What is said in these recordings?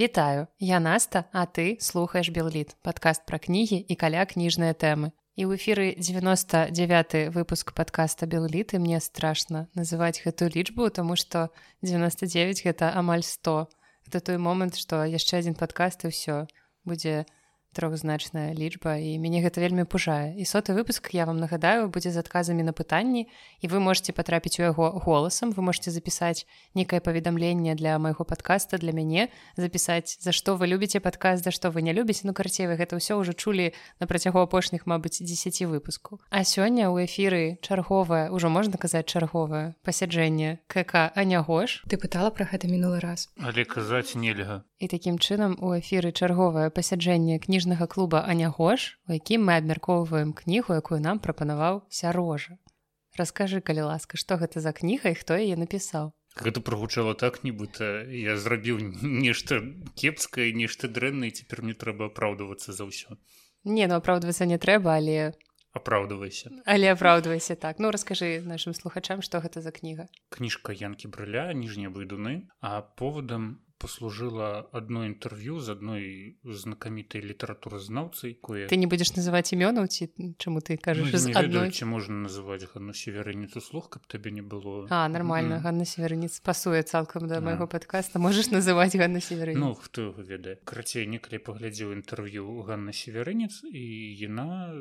Вітаю, я Наста, а ты слухаеш Белліт, падкаст пра кнігі і каля кніжныя тэмы. І ў эфіры 99 выпуск падкаста Белліт і мне страшна называць гэтую лічбу, таму што 99 гэта амаль 100. Это той момант, што яшчэ адзін падкаст і ўсё будзе трохзначная лічба і мяне гэта вельмі пужае. І соты выпуск я вам нагадаю будзе з адказамі на пытанні і вы можете патрапіць у яго голасам вы можете запісаць некае паведамленне для майго подкаста для мяне запісаць за што вы любіце падказ за што вы не любіце. Ну карцей вы гэта ўсё ўжо чулі на працягу апошніх Мабыць 10 выпуску а сёння ў эфіры чарговая ўжо можна казаць чарговае пасяджэнне КК анягош. Ты пытала про гэта мінулы раз? Але казаць нельга. І такім чынам у эфіры чарговае пасяджэнне кніж кніжнага клуба анягош у якім мы абмяркоўваем кнігу якую нам прапанаваў сярожа расскажы калі ласка што гэта за кніга і хто яе напісаў? Гэта прагучала так нібыта я зрабіў нешта кепскае нешта дрэнна і цяпер мне трэба апраўдвацца за ўсё. Не ну апраўдвацца не трэба але апраўдвайся. але апраўдвайся так. Ну раскажы нашим слухачам што гэта за кніга. Кніжка янкі брыля ніжнія выдуны а поводам послужила одно інтерв'ю з адной знакамітай літаратуразнаўцай кое ты не будзеш называць імёнаў ці чаму ты кажаш ну, адной... ці можна называць ганну северыніцу слух каб табе не было. А нормально. Mm. Ганна северыніц пасуе цалкам да майго падкаста можаш называць Ганна север Ну хто ведае карацей некалі паглядзеў інтерв'ю Ганна северыніц і яна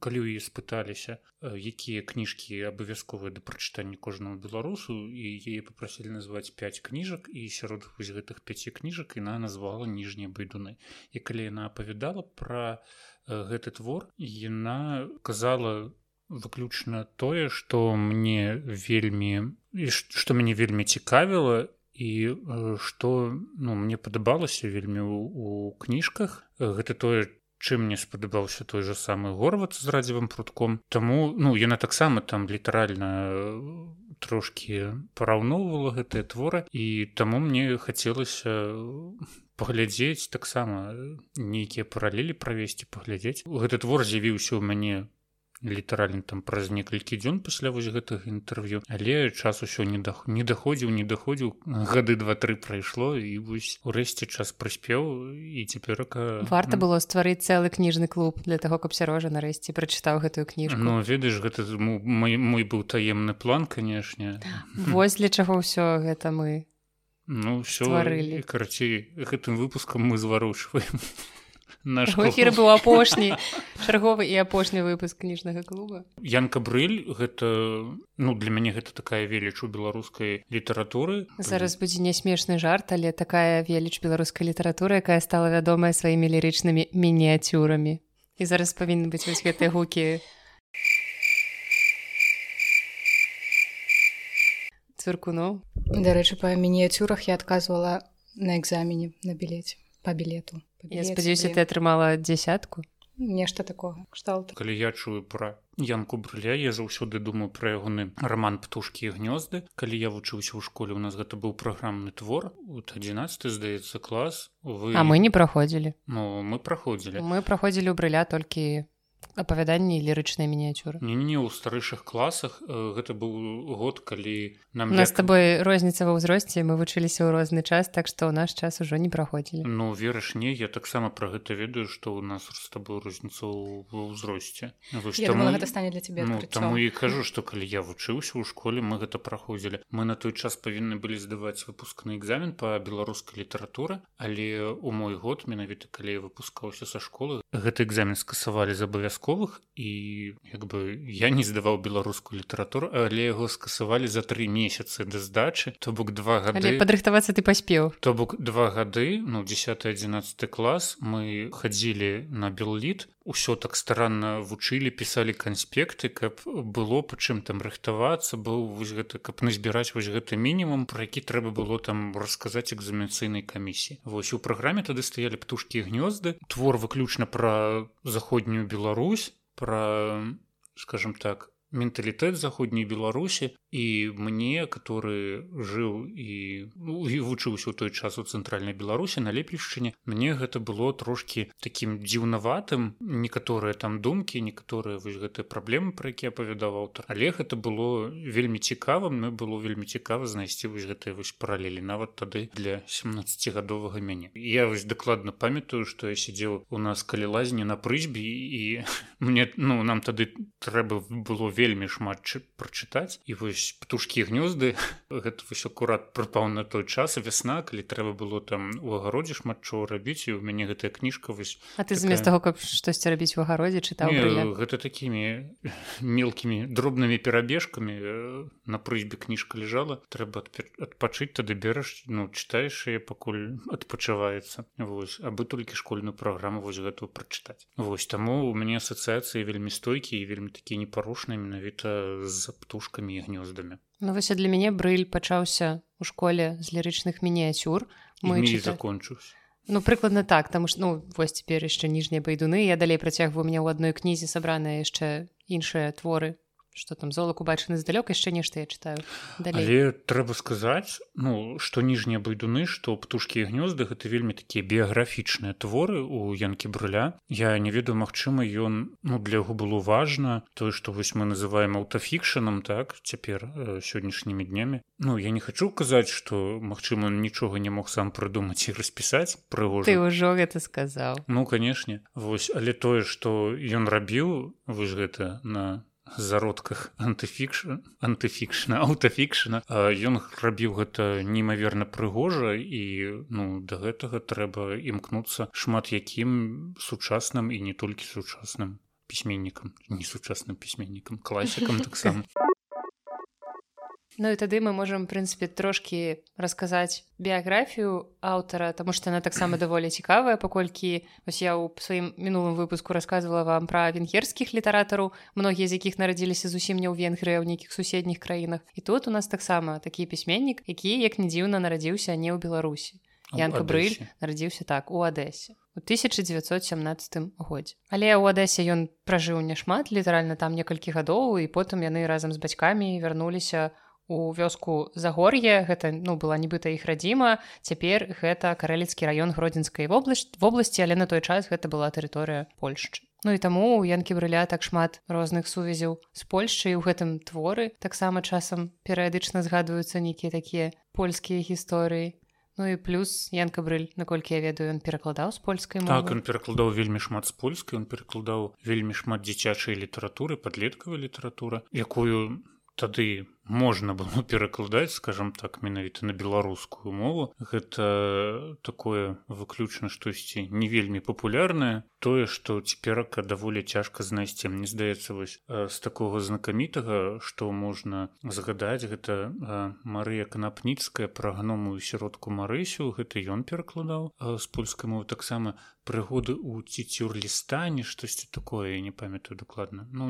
калі ў спыталіся якія кніжкі абавязковыя да прачытання кожнаму беларусу і яе попрасілі назваць 5 кніжак і сярод вось гэтых пяці кніжак іна назвала ніжнія байдуны і калі яна апавядала пра э, гэты твор яна казала выключна тое што мне вельмі што мяне вельмі цікавіла і што ну мне падабалася вельмі у, у кніжках. Гэта тое чым мне спадабаўся той же самы горват з радзівым прутком. Таму ну яна таксама там літаральна трошки параўноўвала гэтыя творы і таму мне хацелася паглядзець таксама нейкія паралелі правесці паглядзець. Гэты твор з'явіўся ў мяне літаральна там праз некалькі дзён пасля вось гэтага інтэрв'ю. Але час усё не дах не даходзіў не даходзіў. Гады два-тры прайшло і вось урэшце час прыспеў і цяперка варта было стварыць цэлы кніжны клуб для таго каб сярожа нарэшце прачытаў гэтую кніжку. Ну ведаеш гэта мой мой быў таемны план канешне. Вось для чаго ўсё гэта мы Ну ўсё карацей гэтым выпускам мы зварушваем наш эфір быў апошні чарговы і апошні выпуск кніжнага клуба. Янка брыль гэта ну для мяне гэта такая веліч у беларускай літаратуры. Зараз будзе не смешны жарт але такая веліч беларускай літаратуры якая стала вядомая сваімі лірычнымі мініяцюрамі. І зараз павінны быць вось гэтыя гукі. Цыркуну дарэчы па мініяцюрах я адказвала на экзамене на білеце по білету Я спадзяюся ты атрымала дзясятку нешта такого? Кшталт. Калі я чую пра янку брыля я заўсёды думаю пра ягоны роман птушкі і гнёзды калі я вучыўся ў школе у нас гэта быў праграмны твор. Вот 11 здаецца клас. Вы а мы не праходзілі. Ну мы праходзілі. Мы праходзілі ў брыля толькі апавяданні лірычнай мініяцюры. Не, не ў старэйшых класах гэта быў год калі нам нас як... тобой розніца ва ўзросце мы вучыліся ў розны час так што ў наш час ужо не праходзілі. Ну верыш не я таксама пра гэта ведаю што ў нас з табой розніца ва ўзросце. Гэта стане для тебе ну, таму і кажу што калі я вучыўся ў школе мы гэта праходзілі. Мы на той час павінны былі здаваць выпускны экзамен па беларускай літаратуры але у мой год менавіта калі я выпускаўся са школы гэты экзамен скасавалі з абавязку вайсковых і як бы я не здаваў беларускую літаратуру але яго скасавалі за тры месяцы да здачы то бок два гады падрыхтавацца ты паспеў то бок два гады ну 10 11 клас мы хадзілі на белліт ўсё так старанна вучылі пісалі канспекты каб было па чым там рыхтавацца быў вось гэта каб назбіраць вось гэты мінімум про які трэба было там расказаць экзаменцыйнай камісіі. Вось у праграме тады стаялі птушкі гнёзды. Твор выключна пра заходнюю Беларусь про скажем так менталітэт заходняй беларусі і мне который жыў і ну, і вучыўся ў той час у цэнтральнай беларусі на лепельшчыне мне гэта было трошки таким дзіўнаватым. Некаторыя там думкі некаторыя вось гэтыя праблемы про які апавядаў аўтар. Але гэта было вельмі цікавым мы было вельмі цікава знайсці вось гэтыя вось паралелі нават тады для 17гадовага мяне. Я вось дакладна памятаю что я сидзеў у нас калі лазні на прызьбе і мне ну нам тады трэба было вельмі шмат прачытаць. І вось птушкі гнёзды. Гэта вось акурат прыпаў на той час вясна калі трэба было там у агародзе шмат чого рабіць і у мяне гэтая кніжка вось А ты замест таго каб штосьці рабіць у агародзе чытаў Не, гэта такімі мелкімі дробнымі перабежкамі на прызьбе кніжка лежала. Трэба адпачыць тады бераш ну чытаеш яе пакуль адпачываецца. Вось абы толькі школьную праграму вось гэтую прачытаць. Вось таму у мяне асацыяцыі вельмі стойкія і вельмі такія непарушныя менавіта з птушкамі і гнёздамі. Ну вось для мяне брыль пачаўся у школе з лірычных мініяцюр. Мы закончыўся. Ну прыкладна так там ж ну вось цяпер яшчэ ніжнія байдуны. Я далей працягваю мне ў адной кнізе сабраныя яшчэ іншыя творы что там золак убачаны здалёк яшчэ нешта я читаю далей. але трэба сказаць ну что ніжнія байдуны что птушкі гнёзды гэта вельмі такія біяграфічныя творы у янкі брыля я не ведаю Мачыма ён ну для яго было важно тое что вось мы называем аўтафікшаном так цяпер э, сённяшнімі днямі. Ну я не хочу казаць что Мачыма нічога не мог сам прыдумаць і распісаць прыгожа ты ўжо гэта сказаў. Ну канешне. Вось але тое что ён рабіў ж гэта на зародках антыфікш антыфікшна аўтафікшна. Ён рабіў гэта неймаверна прыгожа і ну да гэтага трэба імкнуцца шмат якім сучасным і не толькі сучасным пісьменнікам не сучасным пісьменнікам класікам таксама Ну і тады мы можам прынцыпе трошкі расказаць біяграфію аўтара таму што яна таксама даволі цікавая паколькі вось я ў сваім мінулым выпуску рассказывала вам пра венгерскіх літаратараў многія з якіх нарадзіліся зусім не ў венгрыі ў нейкіх суседніх краінах і тут у нас таксама такі пісьменнік які як не дзіўна нарадзіўся не ў беларусі Янка брыль нарадзіўся так у адэсе 1917 годзе але ў адэсе ён пражыў няшмат літаральна там некалькі гадоў і потым яны разам з бацькамі вярнуліся у вёску загор'е гэта ну была нібыта іх радзіма. Цяпер гэта карэліцкі раён гродзенскай вобласць вобласці але на той час гэта была тэрыторыя польшчы. Ну і таму у янкі брыля так шмат розных сувязяў з польшчай. У гэтым творы таксама часам перыядычна згадваюцца нейкія такія польскія гісторыі. Ну і плюс янка брыль наколькі я ведаю ён перакладаў з польскай так он перакладаў вельмі шмат з польскай он перакладаў вельмі шмат дзіцячай літаратуры падлеткавай літаратура якую тады можна было перакладаць скажем так менавіта на беларускую мову. Гэта такое выключна штосьці не вельмі папулярнае тое што цяперака даволі цяжка знайсці мне здаецца вось з такога знакамітага што можна загадаць гэта Марыя канапніцкая пра гному сяродку марысю. Гэта ён перакладаў з польскай мовы. Таксама прыгоды ў ціцюрлістане штосьці такое не памятаю дакладна ну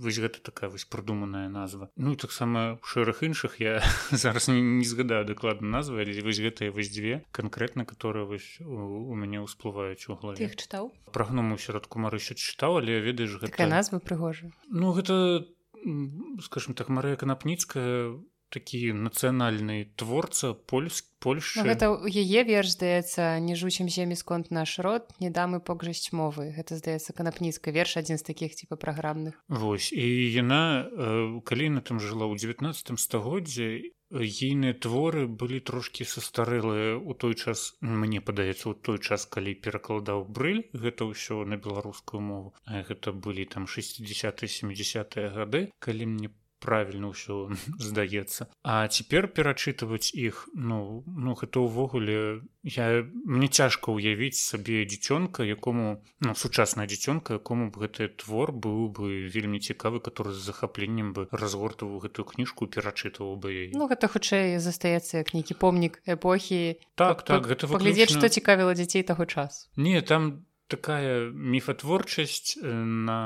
вось гэта такая вось прыдуманая назва. Ну таксама шэраг іншых я зараз не, не згадаю дакладна назвы але вось гэтыя вось дзве канкрэтна которые вось у, у мяне ўсплываюць у галаве іх чытаў прагному сяродку марыся чытаў але ведаеш гэта назва прыгожа ну гэта скажем так Марыя канапніцкая такі нацыянальны творца польск Польша ну, гэта яе верш здаецца не жучым земі сконт наш род не дамы пограсць мовы гэта здаецца канапніцка верш адзін з такіх типа праграмных Вось. І яна калі на там жыла ў 19 стагоддзе ейныя творы былі трошкі састарэлыя у той час мне падаецца у той час калі перакладаў брыль гэта ўсё на беларускую мову. Гэта былі там 60 70 гады. Калі мне правільна ўсё здаецца. А цяпер перачытваць іх ну ну гэта ўвогуле я мне цяжка ўявіць сабе дзіцёнка якому ну сучасная дзіцёнка якому б гэты твор быў бы вельмі цікавы который з захапленнем бы разгортаваў гэтую кніжку перачытваў бы ну гэта хутчэй застаецца як нейкі помнік эпохі. Так так гэта выглядзець што цікавіла дзяцей таго час не там такая міфатворчасць э, на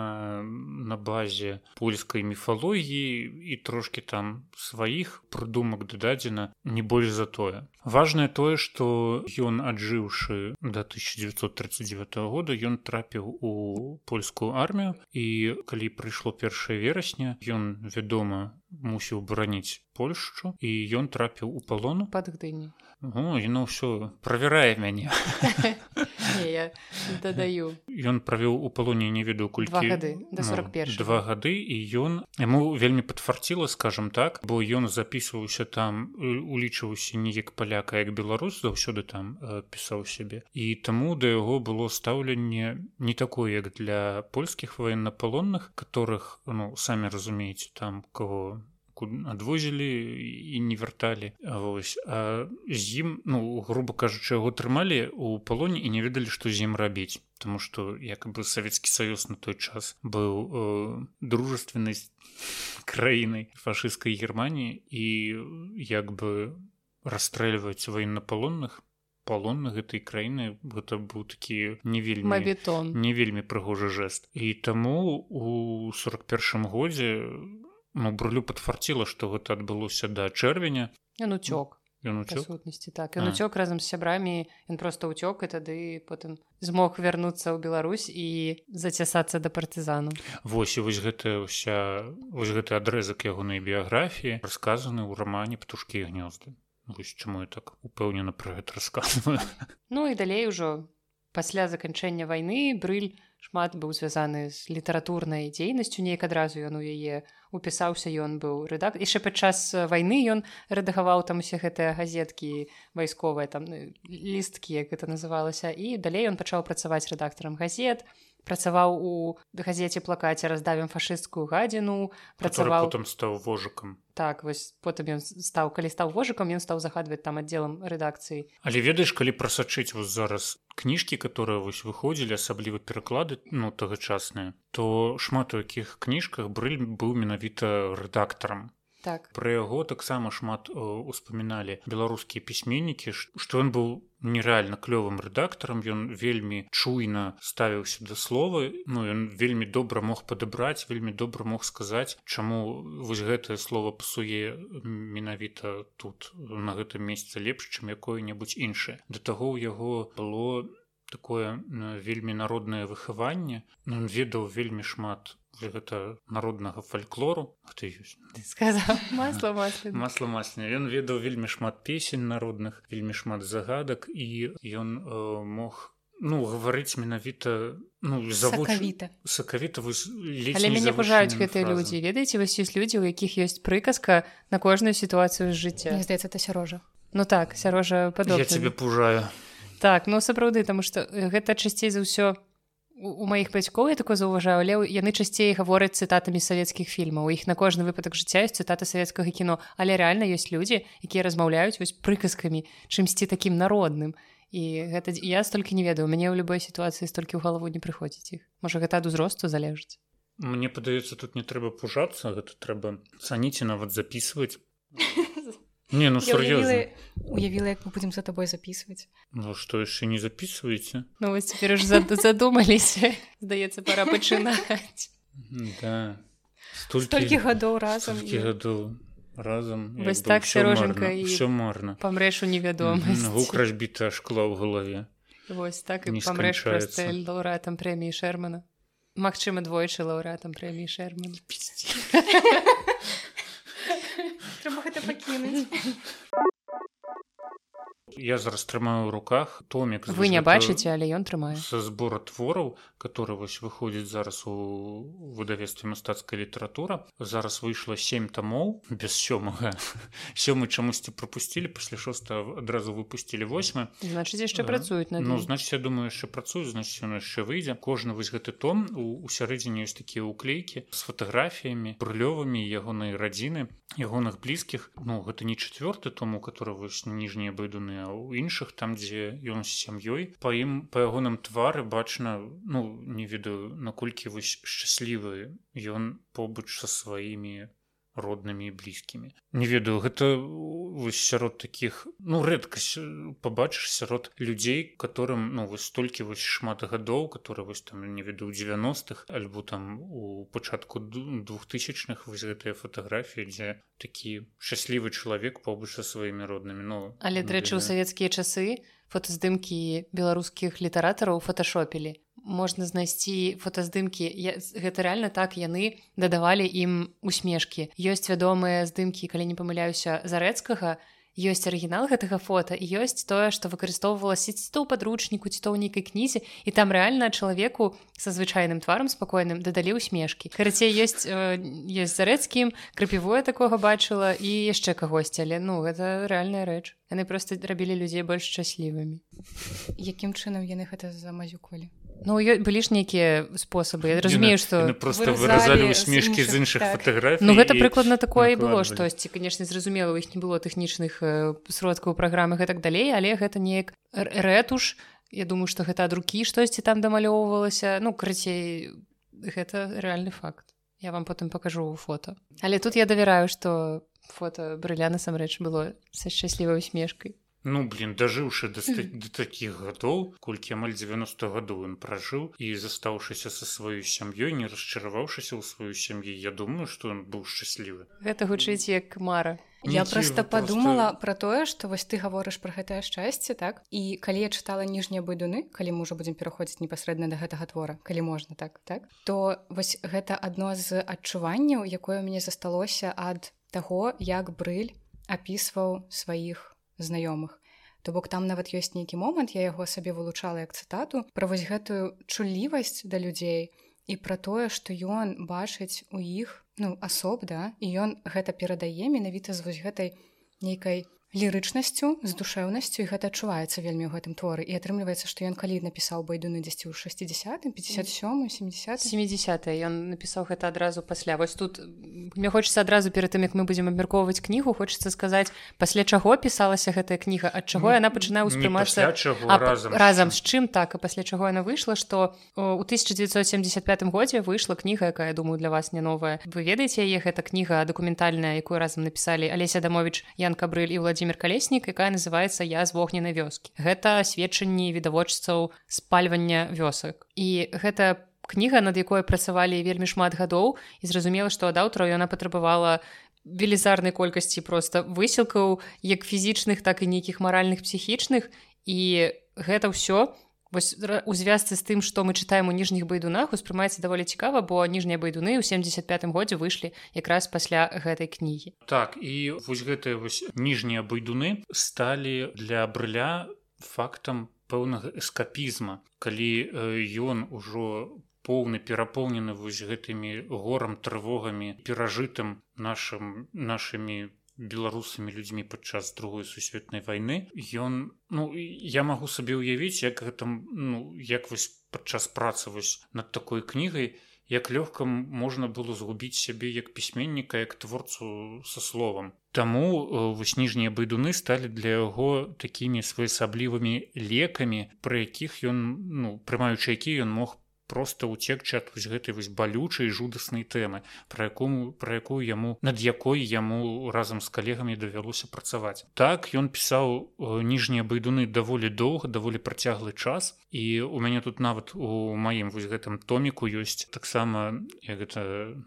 на базе польскай міфалогіі і трошки там сваіх прыдумак дададзена не больш за тое важное тое что ён аджыўшы до 1939 года ён трапіў у польскую армію. І калі прыйшло першае верасня ён вядома мусіў бараніць польшчу і ён трапіў у палону пад гдыні яно ўсё правярае мяне. Дадаю. Ён правёў у палоне не ведаю колькі. Гады до 41 ну, два гады і ён яму вельмі падфарціла скажем так бо ён записываўся там улічваўся не як паляка як беларус заўсёды там э, пісаў сябе. І таму да яго было стаўленне не такое як для польскіх военнапалонных которых ну самі разумееце там кого адвозілі і не вярталі. Вось а з ім ну грубо кажучы яго трымалі у палоне і не ведалі што з ім рабіць. Тому что як бы савецкі саюз на той час быў э, дружественнасць краінай фашысцкай германії і як бы расстрэльваць военнапалонных палон гэтай краіны гэта быў такі не вельмі бетон не вельмі прыгожы жест. І таму у 41 годзе ну брулю падфарціла што гэта адбылося да чэрвеня. Ён уцёк сутнасці так. Ён уцёк разам з сябрамі ён просто ўцёк і тады потым змог вярнуцца ў Беларусь і зацясацца да партызану. Восьось і вось гэта ўся вось гэты адрэзак ягонай біяграфіі расказаны ў рамане птушкі гнёзды вось чаму я так упэўнена пра гэта расказваю ну і далей ужо. Пасля заканчэння вайны брыль шмат быў звязаны з літаратурнай дзейнасцю неяк адразу ён у яе упісаўся ён быў рэдак яшчэ падчас вайны ён рэдагаваў там усе гэтыя газеткі вайсковыя там ну, лісткі як гэта называлася і далей ён пачаў працаваць рэдактарам газет працаваў у газеце плакаце раздавім фашысцкую гадзіну працаваў там стаў вожыкам. Так вось потым ён стаў калі стаў вожыкам ён стаў загадваць там аддзелам рэдакцыі. Але ведаеш калі прасачыць вас зараз кніжкі которые вось выходзілі асабліва пераклады ну тагачасныя то шмат у якіх кніжках брыль быў менавіта рэдактарам так. Пра яго таксама шмат э, успаміналі беларускія пісьменнікі што ён быў нереальна клёвым рэдактарам. Ён вельмі чуйна ставіўся да словы ну ён вельмі добра мог падабраць вельмі добра мог сказаць чаму вось гэтае слово псуе менавіта тут на гэтым месяце лепш чым якое-небудзь іншае. Да таго ў яго было такое вельмі народнае выхаванне. Ну, ведаў вельмі шмат гэта народнага фальклору ты ёсць сказал масло масло масля ён ведаў вельмі шмат песень народных вельмі шмат загадак і ён э, мог ну гаварыць менавіта ну завута сакавіта але мяне пужаюць гэтыя людзі ведаеце вось ёсць людзі у якіх ёсць прыказка на кожную сітуацыю жыцця здаецца это сярожа ну так сярожа падоб я тебе пужаю. Так ну сапраўды таму што гэта часцей за ўсё у маіх бацькоў я такое заўважаю але яны часцей гавораць цытатамі савецкіх фільмаў. Іх на кожны выпадак жыцця ёсць цытаты савецкага кіно. Але рэальна ёсць людзі якія размаўляюць вось прыказкамі чымсьці такім народным. І гэта я столькі не ведаю. Мяне ў любой сітуацыі столькі ў галаву не прыходзіць іх. Можа гэта ад узросту залежыць? Мне падаецца тут не трэба пужацца гэта трэба цаніць і нават записывать Не ну сур'ёзна уявіла як мы будзем за табой записывать. Ну што яшчэ не записываеце Ну вось цяпер ж задумаліся здаецца пора пачынаць да. Столькі гадоў разам гадоў разам вось так сярожанка і все марна памрэш у невядомасць гук разбіта шкла ў галаве Вось так і памрэш лаўрэатам прэміі шермана. Магчыма двойчы лаўрэатам прэміі шерман трэба гэта пакінуць я зараз трымаю ў руках томік вы не бачыце але ён трымае са збора твораў который вось выходзіць зараз у выдавестве мастацкая літаратура зараз выйшла семь тамоў без сёмага. Сёмы чамусьці пропусцілі пасля шоста адразу выпусцілі восьмы. Значыць яшчэ працуюць на ну значит я думаю яшчэ працую значит ён яшчэ выйдзе. Кожны вось гэты том у сярэдзіне ёсць такія ўклейкі з фатаграфіямі прылёвамі ягонай радзіны ягоных блізкіх. Ну гэта не чавёрты тому который вось ніжнія байдуны у іншых там дзе ён з сям'ёй. Па ім па ягоным твары бачна ну не ведаю наколькі вось шчаслівы ён побач са сваімі роднымі і блізкімі. Не ведаю гэта вось сярод таких ну рэдкасць побачыш сярод людзей которым ну вось столькі вось шмат гадоў которые вось там не веду 90-х альбо там у пачатку двухтысячных вось гэтыя фотаграфіі дзе такі шчаслівы чалавек побач са сваімі роднымі. Ну але дрэчы ў савецкія часы фотаздымкі беларускіх літаратараў фотошопілі можна знайсці фотаздымкі гэта реально так яны дадавалі ім усмешкі. Ёсць вядомыя здымкі калі не памыляюся зарэцкага ёсць арыгінал гэтага фота і ёсць тое што выкарыстоўвалася ці то ў падручніку ці то ў нейкай кнізе і там рэальна чалавеку са звычайным тварам спакойным дадалі ўсмешкі. Карацей ёсць э, ёсць зарэцкім крапівое такога бачыла і яшчэ кагосьці але ну гэта рэальная рэч. Яны проста рабілі людзей больш шчаслівымі. Якім чынам яны гэта замазюколі Ну былі ж нейкія спосабы я разумею што просто выразалі усмешкі з іншых так. фотаграфій Ну гэта прыкладна такое і было штосьці канешне зразумела у іх не было тэхнічных сродкаў праграмы гэтак далей але гэта неяк рэтуш Я думаю што гэта ад рукі штосьці там дамалёўвалася ну крыцей гэта рэальны факт. Я вам потым пакажу фото. Але тут я давяраю што фото брыля насамрэч было са шчаслівай усмешкай Ну блин дажыўшы да, да такіх гадоў колькі амаль 90 гадоў ён пражыў і застаўшыся са сваёй сям'ёй не расчараваўшыся ў сваю сям'і Я думаю што ён быў шчаслівы гэта гучыць як мара Я просто подумала просто... про тое што вось ты гаворыш про гэтае шчасце так? І калі я чытала ніжнія байдуны калі мы ўжо будзем пераходзіць непасрэдна да гэтага твора калі можна так так? То вось гэта адно з адчуванняў якое мяне засталося ад таго як брыль апісваў сваіх знаёмых то бок там нават ёсць нейкі момант я яго сабе вылучала як цытату пра вось гэтую чулівасць да людзей і пра тое што ён бачыць у іх ну асоб да і ён гэта перадае менавіта з вось гэтай нейкай лірычнасцю з душэўнасцю і гэта адчуваецца вельмі ў гэтым творы. І атрымліваецца што ён калі напісаў байдуны дзесьці ў 60 57 70 70 ён напісаў гэта адразу пасля. Вось тут мне хочется адразу перад тым як мы будзем абмяркоўваць кнігу хочется сказаць пасля чаго пісалася гэтая кніга ад чаго яна пачынае ўспрымацца разам разам з чым так а пасля чаго яна выйшла што у 1975 годзе выйшла кніга якая думаю для вас не новая. Вы ведаеце яе? Гэта кніга дакументальная якую разам напісалі алеся дамович ян кабрыль і владимир владимир калеснік якая называется я з вогненай вёскі гэта сведчанні відавочцаў спальвання вёсак. І гэта кніга над якой працавалі вельмі шмат гадоў і зразумела што ад аўтараў яна патрабавала велізарнай колькасці просто высілкаў як фізічных так і нейкіх маральных псіхічных. І гэта ўсё вось у звязцы з тым што мы чытаем у ніжніх байдунах успрымаецца даволі цікава бо ніжнія байдуны ў 75 годзе выйшлі якраз пасля гэтай кнігі. Так і вось гэтыя вось ніжнія байдуны сталі для брыля фактам пэўнага эскапізма. Калі ён ужо поўны перапоўнены вось гэтымі горам трывогамі перажытым нашим нашымі беларусамі людзьмі падчас другой сусветнай вайны. Ён ну я магу сабе ўявіць як гэта ну як вось падчас працы вось над такой кнігай як лёгка можна было згубіць сябе як пісьменніка як творцу са словам. Таму вось ніжнія байдуны сталі для яго такімі своеасаблівымі лекамі пры якіх ён ну прымаючы які ён мог просто уцекчы ад вось гэтай вось балючай жудаснай тэмы пра якому пра якую яму над якой яму разам з калегамі давялося працаваць. Так ён пісаў ніжнія байдуны даволі доўга даволі працяглы час. І у мяне тут нават у маім вось гэтым томіку ёсць таксама як гэта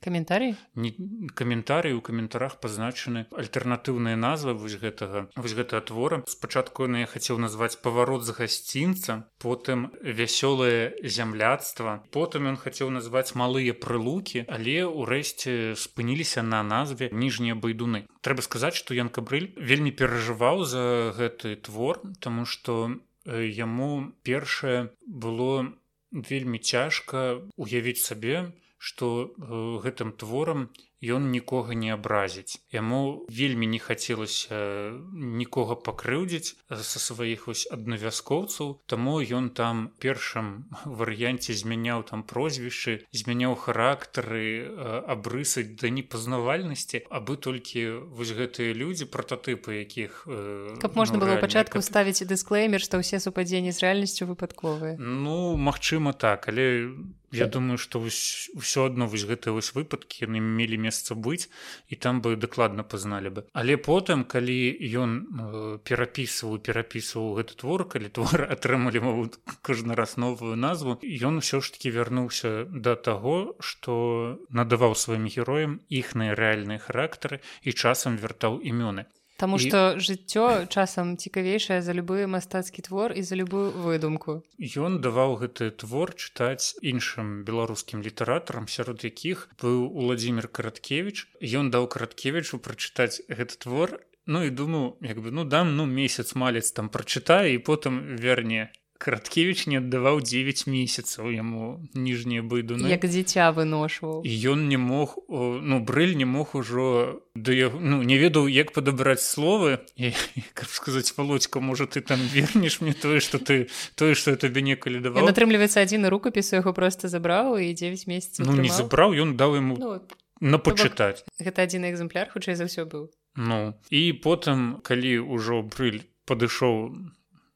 каментарый не каментарый у каментарах пазначаны альтэрнатыўная назва вось гэтага вось гэта твора. Спачатку на я хацеў назваць паварот з гасцінца потым вясёлае зямляцтва потым ён хацеў назваць малыя прылукі але ўрэшце спыніліся на назве ніжнія байдуны трэба сказаць што ян кабрыль вельмі перажываў за гэты твор тому что яму першае было вельмі цяжка уявіць сабе што э, гэтым творам ён нікога не абразіць. Яму вельмі не хацелася э, нікога пакрыўдзіць са сваіх вось аднавяскоўцаў. Таму ён там першым варыянце змяняў там прозвішчы, змяняў характары, э, абрысы да непазнавальнасці, абы толькі вось гэтыя людзі прататыпы якіх э, каб можна ну, было пачатку каб... ставіць дысклеймер, што ўсе супадзенні з рэальнасцю выпадковыя. Ну магчыма так, але Я думаю што ўсё адно вось гэтыя вось выпадкі яны мелі месца быць і там бы дакладна пазналі бы. Але потым калі ён э, перапісваў перапісваў гэты твор калі твор атрымалі кожны раз новую назву ён усё ж таки вярнуўся да таго што надаваў сваім героям іхныя рэальныя характары і часам вяртаў імёны Таму і... што жыццё часам цікавейшае за любы мастацкі твор і за любую выдумку. Ён даваў гэты твор чытаць іншым беларускім літаратарам, сярод якіх быў Уладзімир Караткевич. Ён даў караткевічу прачытаць гэты твор. Ну і думаю як бы ну дам ну месяц малец там прачытае і потым верне караткевич не аддаваў 9 месяцаў яму ніжнія быду як дзіця выношваў і ён не мог ну брыль не мог ужо да я ну не ведаў як падабраць словы как сказаць володька можа ты там вернеш мне тое что ты тое что я табе некалі давал атрымліваецца адзін рукапіс яго просто забраў і 9 месяцаў ну, не забраў ён даў ему ну, на пачытаць гэта адзін экземпляр хутчэй за ўсё быў ну і потым калі ўжо брыль падышоў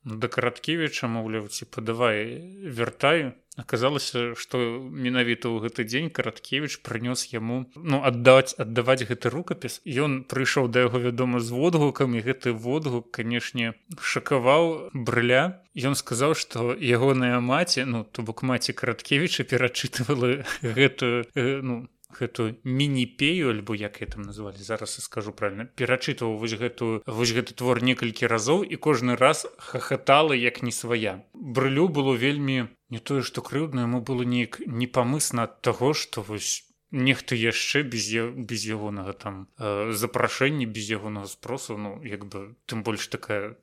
да караткевіча маўляў ці падавай вяртаю аказалася што менавіта ў гэты дзень караткевіч прынёс яму ну аддаваць аддаваць гэты рукапіс. Ён прыйшоў да яго вядома з водгукам і гэты водгук канешне шакаваў брыля. Ён сказаў што ягоная маці ну то бок маці караткевіча перачытывала гэтую ну гэтую мініпею альбо як я там назвалі зараз я скажу правильно перачытваў вось гэтую вось гэты твор некалькі разоў і кожны раз хахатала як не свая. Брылю было вельмі не тое што крыўдна яму было неяк непамысна ад таго што вось нехта яшчэ без без ягонага там э, запрашэння без ягонага спросу ну як бы тым больш такая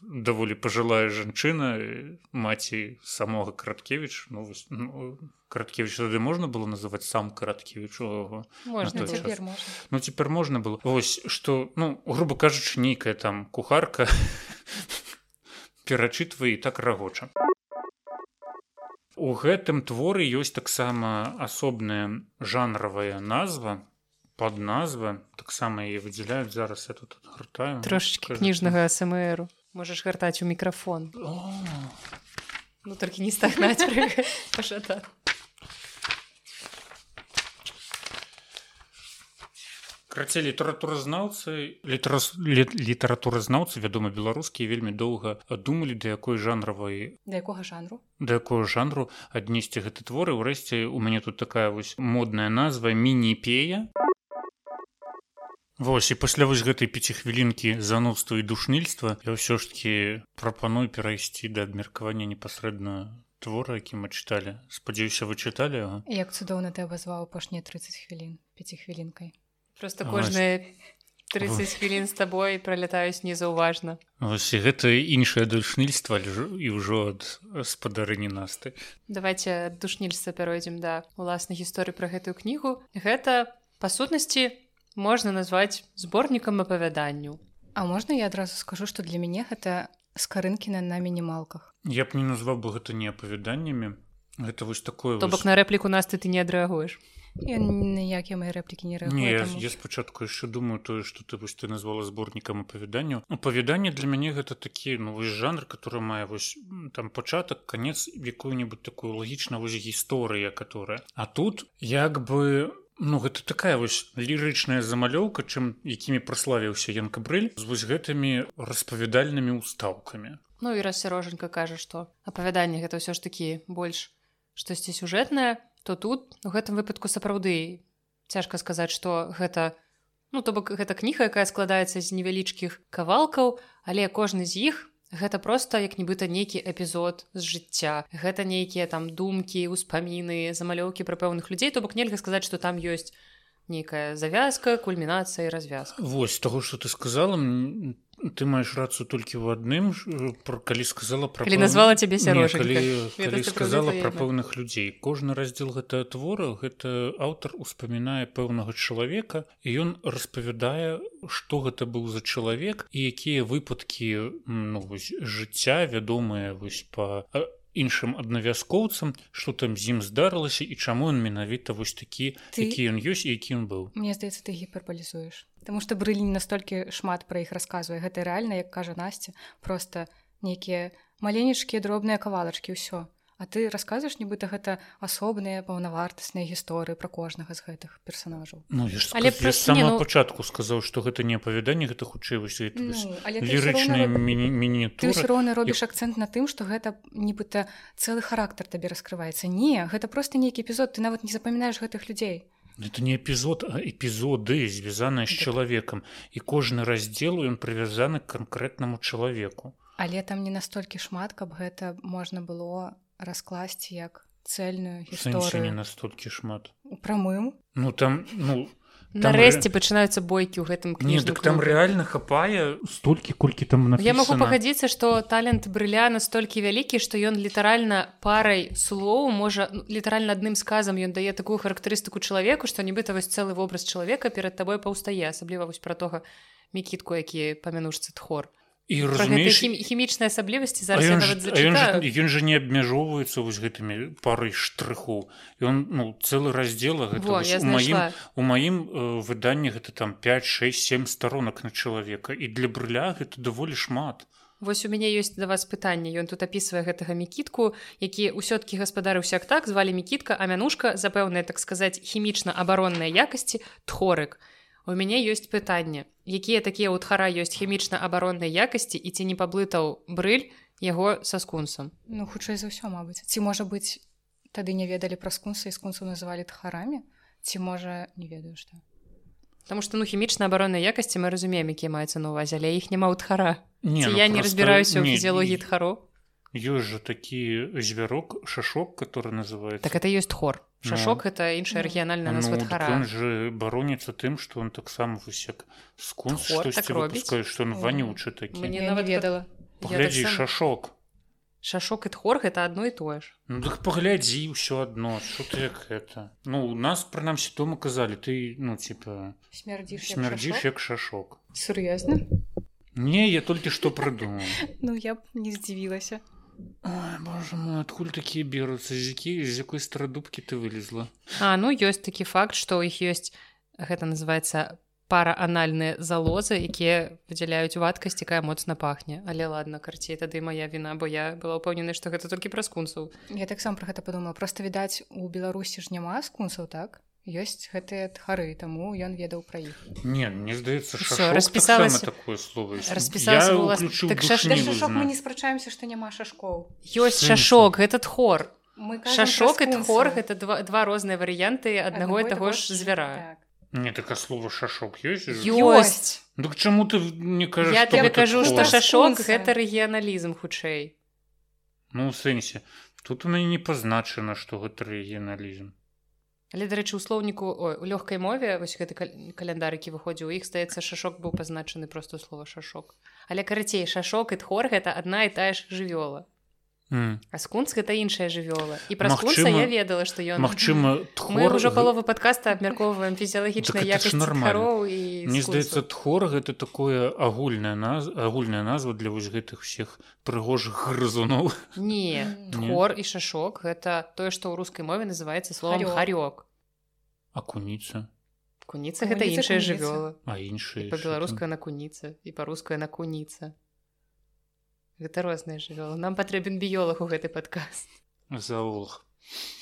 даволі пажылая жанчына маці самога караткевич ну, ну караткевич тады можна было называть сам караткевічу ну цяпер можна было. Ось что ну грубо кажучы нейкая там кухарка перачытвае так рагоча. У гэтым творы ёсць таксама асобная жанравая назва под назва таксама і выдзяляюць. Зараз я тут гартаю трошечки кніжнага смру. Можаш гартаць у мікрафон. Ну толькі не стагнаць пашата крацей літаратуразнаўцы літаратуразнаўцы вядома беларускія вельмі доўга думалі да якой жанравай да якога жанру? да якого жанру аднесці гэты творы ўрэшце у мяне тут такая вось модная назва мініпея Вось і пасля вось гэтай пяцихвілінкі занудства і душнільства я ўсё ж таки прапаную перайсці да абмеркавання непасрэдна твора які мы чыталі. Спадзяюся вы чыталі яго? Як цудоўна ты абазваў апошнія 30 хвілін пяцихвілінкай просто кожныя 30 хвілін з табой пролятаюць незаўважна. Ось гэта іншае душнільства і ўжо ад спадары не насты. Давайте душнільства пяройдзем да уласнай гісторыі пра гэтую кнігу. Гэта па сутнасці можна назваць зборнікам апавяданню А можна я адразу скажу што для мяне гэта скарынкі на на мінімалках? Я б не назваў бы гэта не апавяданнямі гэта вось такое то бок вось... на рэпліку нас ты ты не адрэагуеш ніякія мои рэплікі не не я, я спачатку яшчэ думаю тое што ты вось ты назвала зборнікам апавяданню апавяданне для мяне гэта такі ну вось жанр который мае вось там пачатак канец якую-нибудь такую лагічна вось гісторыя которая а тут як бы Ну гэта такая вось лірычная замалёўка, чым якімі праславіўся Ян Кабрыль з вось гэтымі распавядальнымі ўстаўкамі. Ну і рассярожанька кажа, што апавяданне гэта ўсё ж такі больш штосьці сюжэтнае, то тут у гэтым выпадку сапраўды цяжка сказаць, што гэта ну то бок гэта кніга, якая складаецца з невялічкіх кавалкаў, але кожны з іх гэта просто як нібыта нейкі эпізод з жыцця. Гэта нейкія там думкі успаміны замалёўкі пра пэўных людзей. То бок нельга сказаць што там ёсць нейкая завязка кульмінацыя развязка. Вось таго што ты сказала ты маеш рацыю толькі ў адным про калі сказала про калі назвала цябе сярож сказала пра пэўных людзей кожны раздзел гэтага твора гэта аўтар успамінае пэўнага чалавека і ён распавядае што гэта быў за чалавек і якія выпадкі ну, вось, жыцця вядомыя вось па іншым аднавязкоўцам что там з ім здарылася і чаму ён менавіта вось такі ты... які ён ёсць які ён быў. Мне здаецца ты гіперпалізуеш Таму што брылі настолькі шмат пра іх расказвае. Гэта рэальна як кажа насця просто нейкія маленечкія дробныя кавалачкі ўсё А ты расказваеш нібыта гэта асобныя паўнавартасныя гісторыі пра кожнага з гэтых персонажаў ну, але сказ... сама ну... пачатку сказаў што гэта не апавяданне гэта хутчэй вось ну, лірычныя мінітуры ўсё роўна робіш акцэнт на тым што гэта нібыта цэлы характар табе раскрываецца. Не гэта просто нейкі эпізод ты нават не запамінаеш гэтых людзей. Это не эпізод а эпізоды звязаныя з чалавекам. І кожны раздзел ён прывязаны к канкрэтнаму чалавеку. Але там не настолькі шмат каб гэта можна было раскласці як цельную гісторыю не настолькі шмат. У прамым ну там ну нарэшце ре... пачынаюцца бойкі ў гэтым кніжку так там реально хапае столькі колькі там написано. я могу пагадзіцца что талент брыля настолькі вялікі што ён літаральна парай слоў можа ну, літаральна адным сказам ён дае такую характарыстыку чалавеку што нібыта вось цэлы вобраз чалавека перад табой паўстае асабліва вось пра тога мікітку які памянушцы тхор і разумееш хімічныя асаблівасці ён жа не абмяжоўваецца вось гэтымі парай штрыху. Ён ну цэлы раздзела у маім у маім выданні гэта там 567 сторонак на чалавека. І для брыля гэта даволі шмат. Вось у мяне ёсць да вас пытанне. Ён тут апісвае гэтага мікітку які ўсё-ткі гаспадары ўсяк так звалі мікітка а мянушка за пэўныя так сказаць хімічна абаронныя якасці тхорык у мяне ёсць пытанне. Якія такія ўтхара ёсць хімічна абароннай якасці і ці не паблытаў брыль яго са скунсам? Ну хутчэй за ўсё мабыць. Ці можа быць тады не ведалі пра скунса і скунсу называлі тхарамі? Ці можа не ведаю што. Таму што ну хімічна абароннай якасці мы разумеем якія маюцца на увазе але іх няма ўтхара не, ну, я не разбіраюся ў фізіялогіі тхаро ёсць жа такі звярок шашок который называется. Так это ёсць хор. Шашок ну, это іншая рэгіянальная назва ну, так же бароніцца тым что он таксама высек скун так что он вонючы такі мне нават ведала. глядзі так шашок. Шашок і тхор это одно і тое ж ну так паглядзі ўсё адно что ты як это? Ну у нас прынамсі дома казалі ты ну типа смярдзіш смярдзіш як шашок. Сур'ёзна не я толькі што прыдумаў ну я б не здзівілася Ой, боже мой адкуль такія беруцца з які з якой старадубкі ты вылезла. А ну ёсць такі факт што ў іх ёсць гэта называется параанальныя залозы якія выдзяляюць вадкасць якая моцна пахне. Але ладно карцей тады моя віна бо я была ўпэўнены што гэта толькі праз кунсаў я таксама про гэта падумала. Просто відаць у беларусі ж няма скунсаў так ёсць гэтыя тхары таму ён ведаў пра іх. Не мне здаецца распісалася такое слово так шашок мы не спрачаемся што няма шашкоў ёсць шашок этот хор. Шашок і хор гэта два, два розныя варыянты аднаго і таго ж звяра так. не такое слово шашок ёсць ёсць дык чаму ты не кажу я тебе кажу што шашок гэта рэгіяналізм хутчэй ну у сэнсе тут у мяне не пазначана што гэта рэгіяналізм Але дарэчы у слоўніку у лёгкай мове вось гэты каляндар які выходзіў у іх здаецца шашок быў пазначаны просто слова шашок але карацей шашок і тхор гэта адна і тая ж жывёла А скунс гэта іншая жывёла і пра скунса я ведала што ён Магчыма мы ўжо паловы падкаста абмяркоўваем фізіялагічна якасць нормально. і не здаецца тхор гэта такое агульная наз агульная назва для вось гэтых всех прыгожых грызуноў не твор і шашок гэта тое што ў рускай мове называецца словом харёк акуніца куніца гэта іншая жывёла а іншая па-беларуская на куніца і па-руская на куніца гэта розныя жывёлы нам патрэбен біёлаг у гэты падказ заолог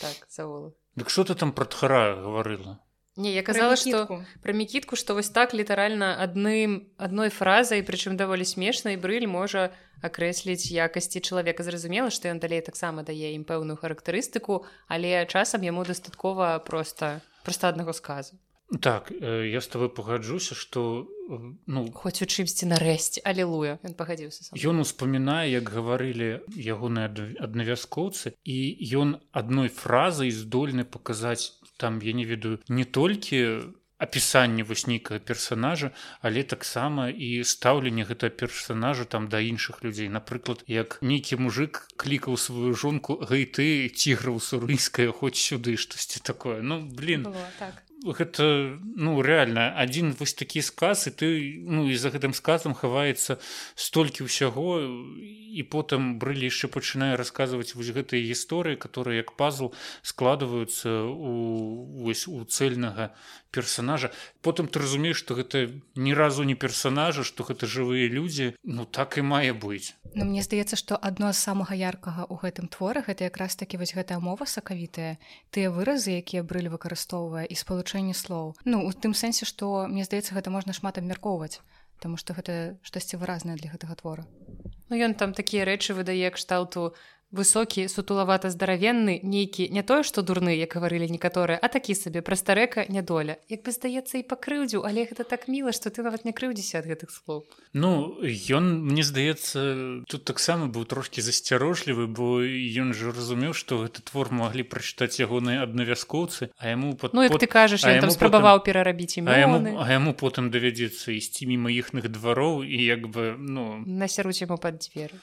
так заолог дык что ты там пра тхара гаварыла не я казала что пра мікітку што вось так літаральна адным адной фразай прычым даволі смешнай брыль можа акрэсліць якасці чалавека зразумела што ён далей таксама дае ім пэўную характарыстыку але часам яму дастаткова проста проста аднаго сказу так э, я с тобой пагаджуся что э, ну хоць у чымсьці нарэшце алелуя ён пагадзіўся ён успамінае як гаварылі ягоныя аднавяскоўцы і ён адной фразай здольны паказаць там я не ведаю не толькі апісанне вось нейкага персонажа але таксама і стаўленне гэта персонажа там да іншых людзей. Напрыклад як нейкі мужик клікаў сваю жонку гэй ты ціграў сурыйская хоць сюды штосьці такое ну блин так гэта ну реально один вось такі сказ і ты ну і за гэтым сказам хаваецца столькі ўсяго і потым брылі яшчэ пачынае расказваць вось гэтыя гісторыі которые як пазл складваюцца у вось у цельнага персонажа потым ты разумееш что гэта ні разу не персонажа что гэта жывыя людзі ну так і мае быць Ну мне здаецца што адно з самага яркага ў гэтым творах гэта якраз такі вось гэтая мова сакавітая тыя выразы якія брылі выкарыстоўвае і спалучэнне слоў. Ну у тым сэнсе што мне здаецца гэта можна шмат абмяркоўваць Таму што гэта штосьці выразнае для гэтага твора. Ну ён там такія рэчы выдае кшталту высокі сутулавата здаравенны нейкі не тое што дурны як гаварылі некаторыя а такі сабе прастарэка нядоля як бы здаецца і пакрыўдзю але гэта так міла што ты нават не крыўдзіся ад гэтых слоў. Ну ён мне здаецца тут таксама быў трошки засцярожлівы бо ён жа разумеў што гэты твор маглі прачытаць ягоныя аднавяскоўцы а яму под, ну, под... ты кажаш там спрабаваў перарабіць а яму, а яму потым давядзецца ісці міма іхных двароў і як бы ну насяруць яму пад дзверы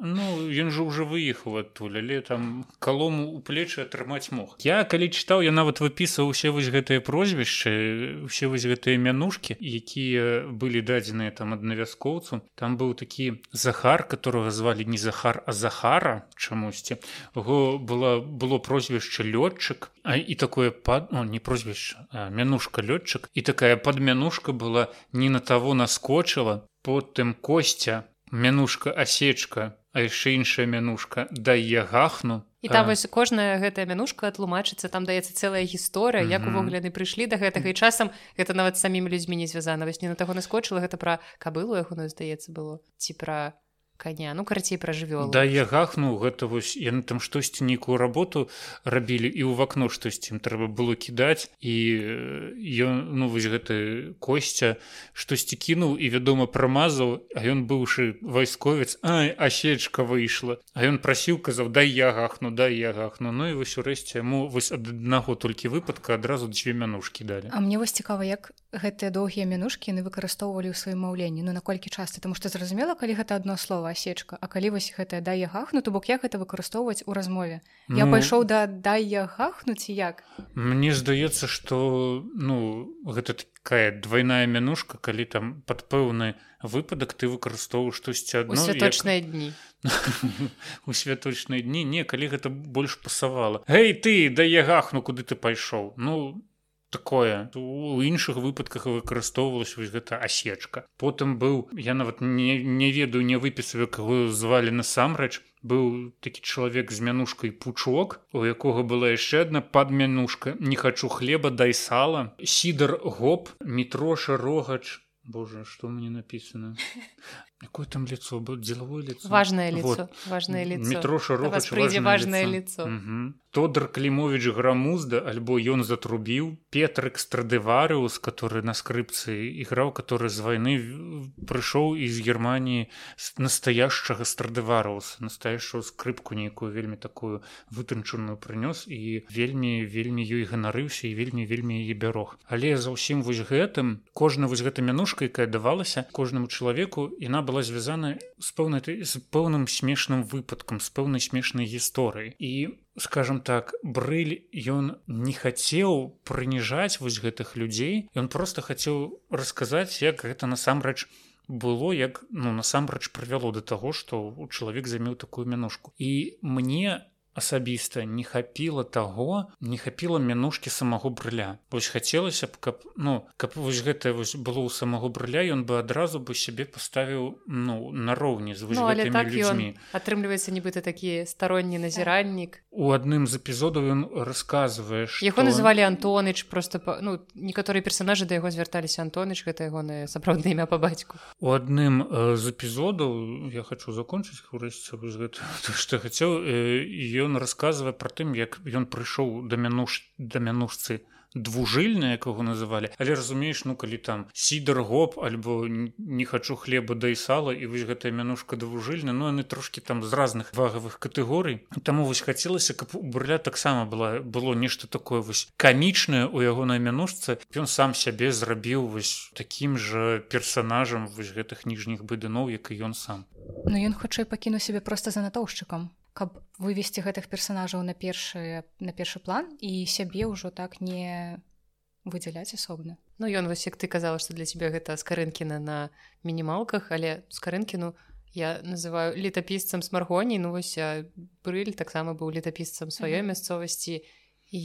Ну ён жа ўжо выехаў адтуль але там калому у плечы атрымаць мог. Я калі чытаў я нават выпісаў усе вось гэтыя прозвішчы усе вось гэтыя мянушкі якія былі дадзеныя там аднавяскоўцу. Там быў такі захар которого звалі не захар а захара чамусьці. Го было было прозвішча лётчык а і такое пад ну, не прозвішча мянушка лётчык і такая падмянушка была не на таго наскочыла. Потым костя мянушка асечка а яшчэ іншая мянушка дай я гахну. І там вось кожная гэтая мянушка тлумачыцца там даецца цэлая гісторыя як увогуле яны прыйшлі да гэтага. І часам гэта нават самімі людзьмі не звязана. Вось не на таго наскочыла гэта пра кабылу ягоную здаецца было ці пра коня. Ну карацей пра жывёл да я гахнуў гэта вось яны там штосьці нейкую работу рабілі і ў вакно штосьці ім трэба было кідаць. І ён ну вось гэты костя штосьці кінуў і вядома прамазаў а ён быўшы вайсковец ай асечка выйшла а ён прасіў казаў дай я гахну дай я гахну ну і вось урэшце яму вось ад аднаго толькі выпадка адразу дзве мянушкі далі. А мне вось цікава як гэтыя доўгія мянушкі яны выкарыстоўвалі ў сваім маўленні. Ну наколькі часта? Тому што зразумела калі гэта одно слово асечка А калі вось гэтая дай я гахну то бок як гэта выкарыстоўваць у размове? Я ну, пайшоў да дай я гахнуць як? Мне здаецца что ну гэта такая двойная мянушка калі там под пэўны выпадак ты выкарыстоўваў штосьці адно святочныя як... дні. У святочныя дні. Не калі гэта больш пасавала. Гэй ты да я гахну куды ты пайшоў? Ну такое. У іншых выпадках выкарыстоўвалась вось гэта асечка. Потым быў я нават не, не ведаю не выпісваю каго звалі насамрэч быў такі чалавек з мянушкай пучок у якога была яшчэ одна падмянушка. Не хачу хлеба дай сала сідар гоп метроша рогач. Боже что мне написано какое там лицо было деловое лицо важное лицо вот. важное лицо метроша рогач важное лицо, лицо. Угу. Тодар Клімович грамузда альбо ён затрубіў Петрык страдыварыус который на скрыпцы іграў который з вайны прыйшоў з Геррманіі настоящага страдыварус настоящую скрыпку нейкую вельмі такую вытанчаную прынёс і вельмі вельмі ёй ганарыўся і вельмі вельмі яе бярог але за ўсім вось гэтым кожна вось гэта мянушка якая давалася кожнаму чалавеку яна была звязана з пэўнай з пэўным смешным выпадкам з пэўнай смешнай гісторыі і скажем так брыль ён не хацеў прыніжаць вось гэтых людзей ён просто хацеў расказаць як гэта насамрэч было як ну насамрэч прывяло да таго што у чалавек замеў такую мянушку. І мне асабіста не хапіла таго не хапіла мянушкі самого брыля. Вось хацелася б каб ну каб вось гэтае вось было ў самого брыля ён бы адразу бы сябе паставіў ну нароўні з ну, так людзьмі. атрымліваецца нібыта такі старонні назіраннік у адным з эпізодаў ён расказвае яго называлі антоныч просто па, ну некаторыя персонажы да яго звярталіся антоныч гэта ягонае сапраўднае імя па бацьку. У адным э, з эпізодаў я хочу закончыць урэшце гэта што хацеў ён ён расказвае пра тым як ён прыйшоў да мянуш да мянушцы двужыльна якого называлі. Але разумееш ну калі там сідар гоп альбо не хачу хлеба да і сала і вось гэтая мянушка двужыльна ну яны трошки там з разных вагавых катэгорый. Таму вось хацелася каб у бурля таксама была было нешта такое вось камічнае у ягонай мянушцы. Ён сам сябе зрабіў вось такім жа персонажам вось гэтых ніжніх быдыноў як і ён сам. Ну ён хутчэй пакінуў сябе проста за натоўшчыкам каб вывесці гэтых персонажаў на першы на першы план і сябе ўжо так не выдзяляць асобна. Ну ён вось як ты казала што для цябе гэта скарынкіна на мінімалках але скарынкіну я называю летапісцам з маргоні. Ну вось брыль таксама быў летапісцам сваёй мясцовасці і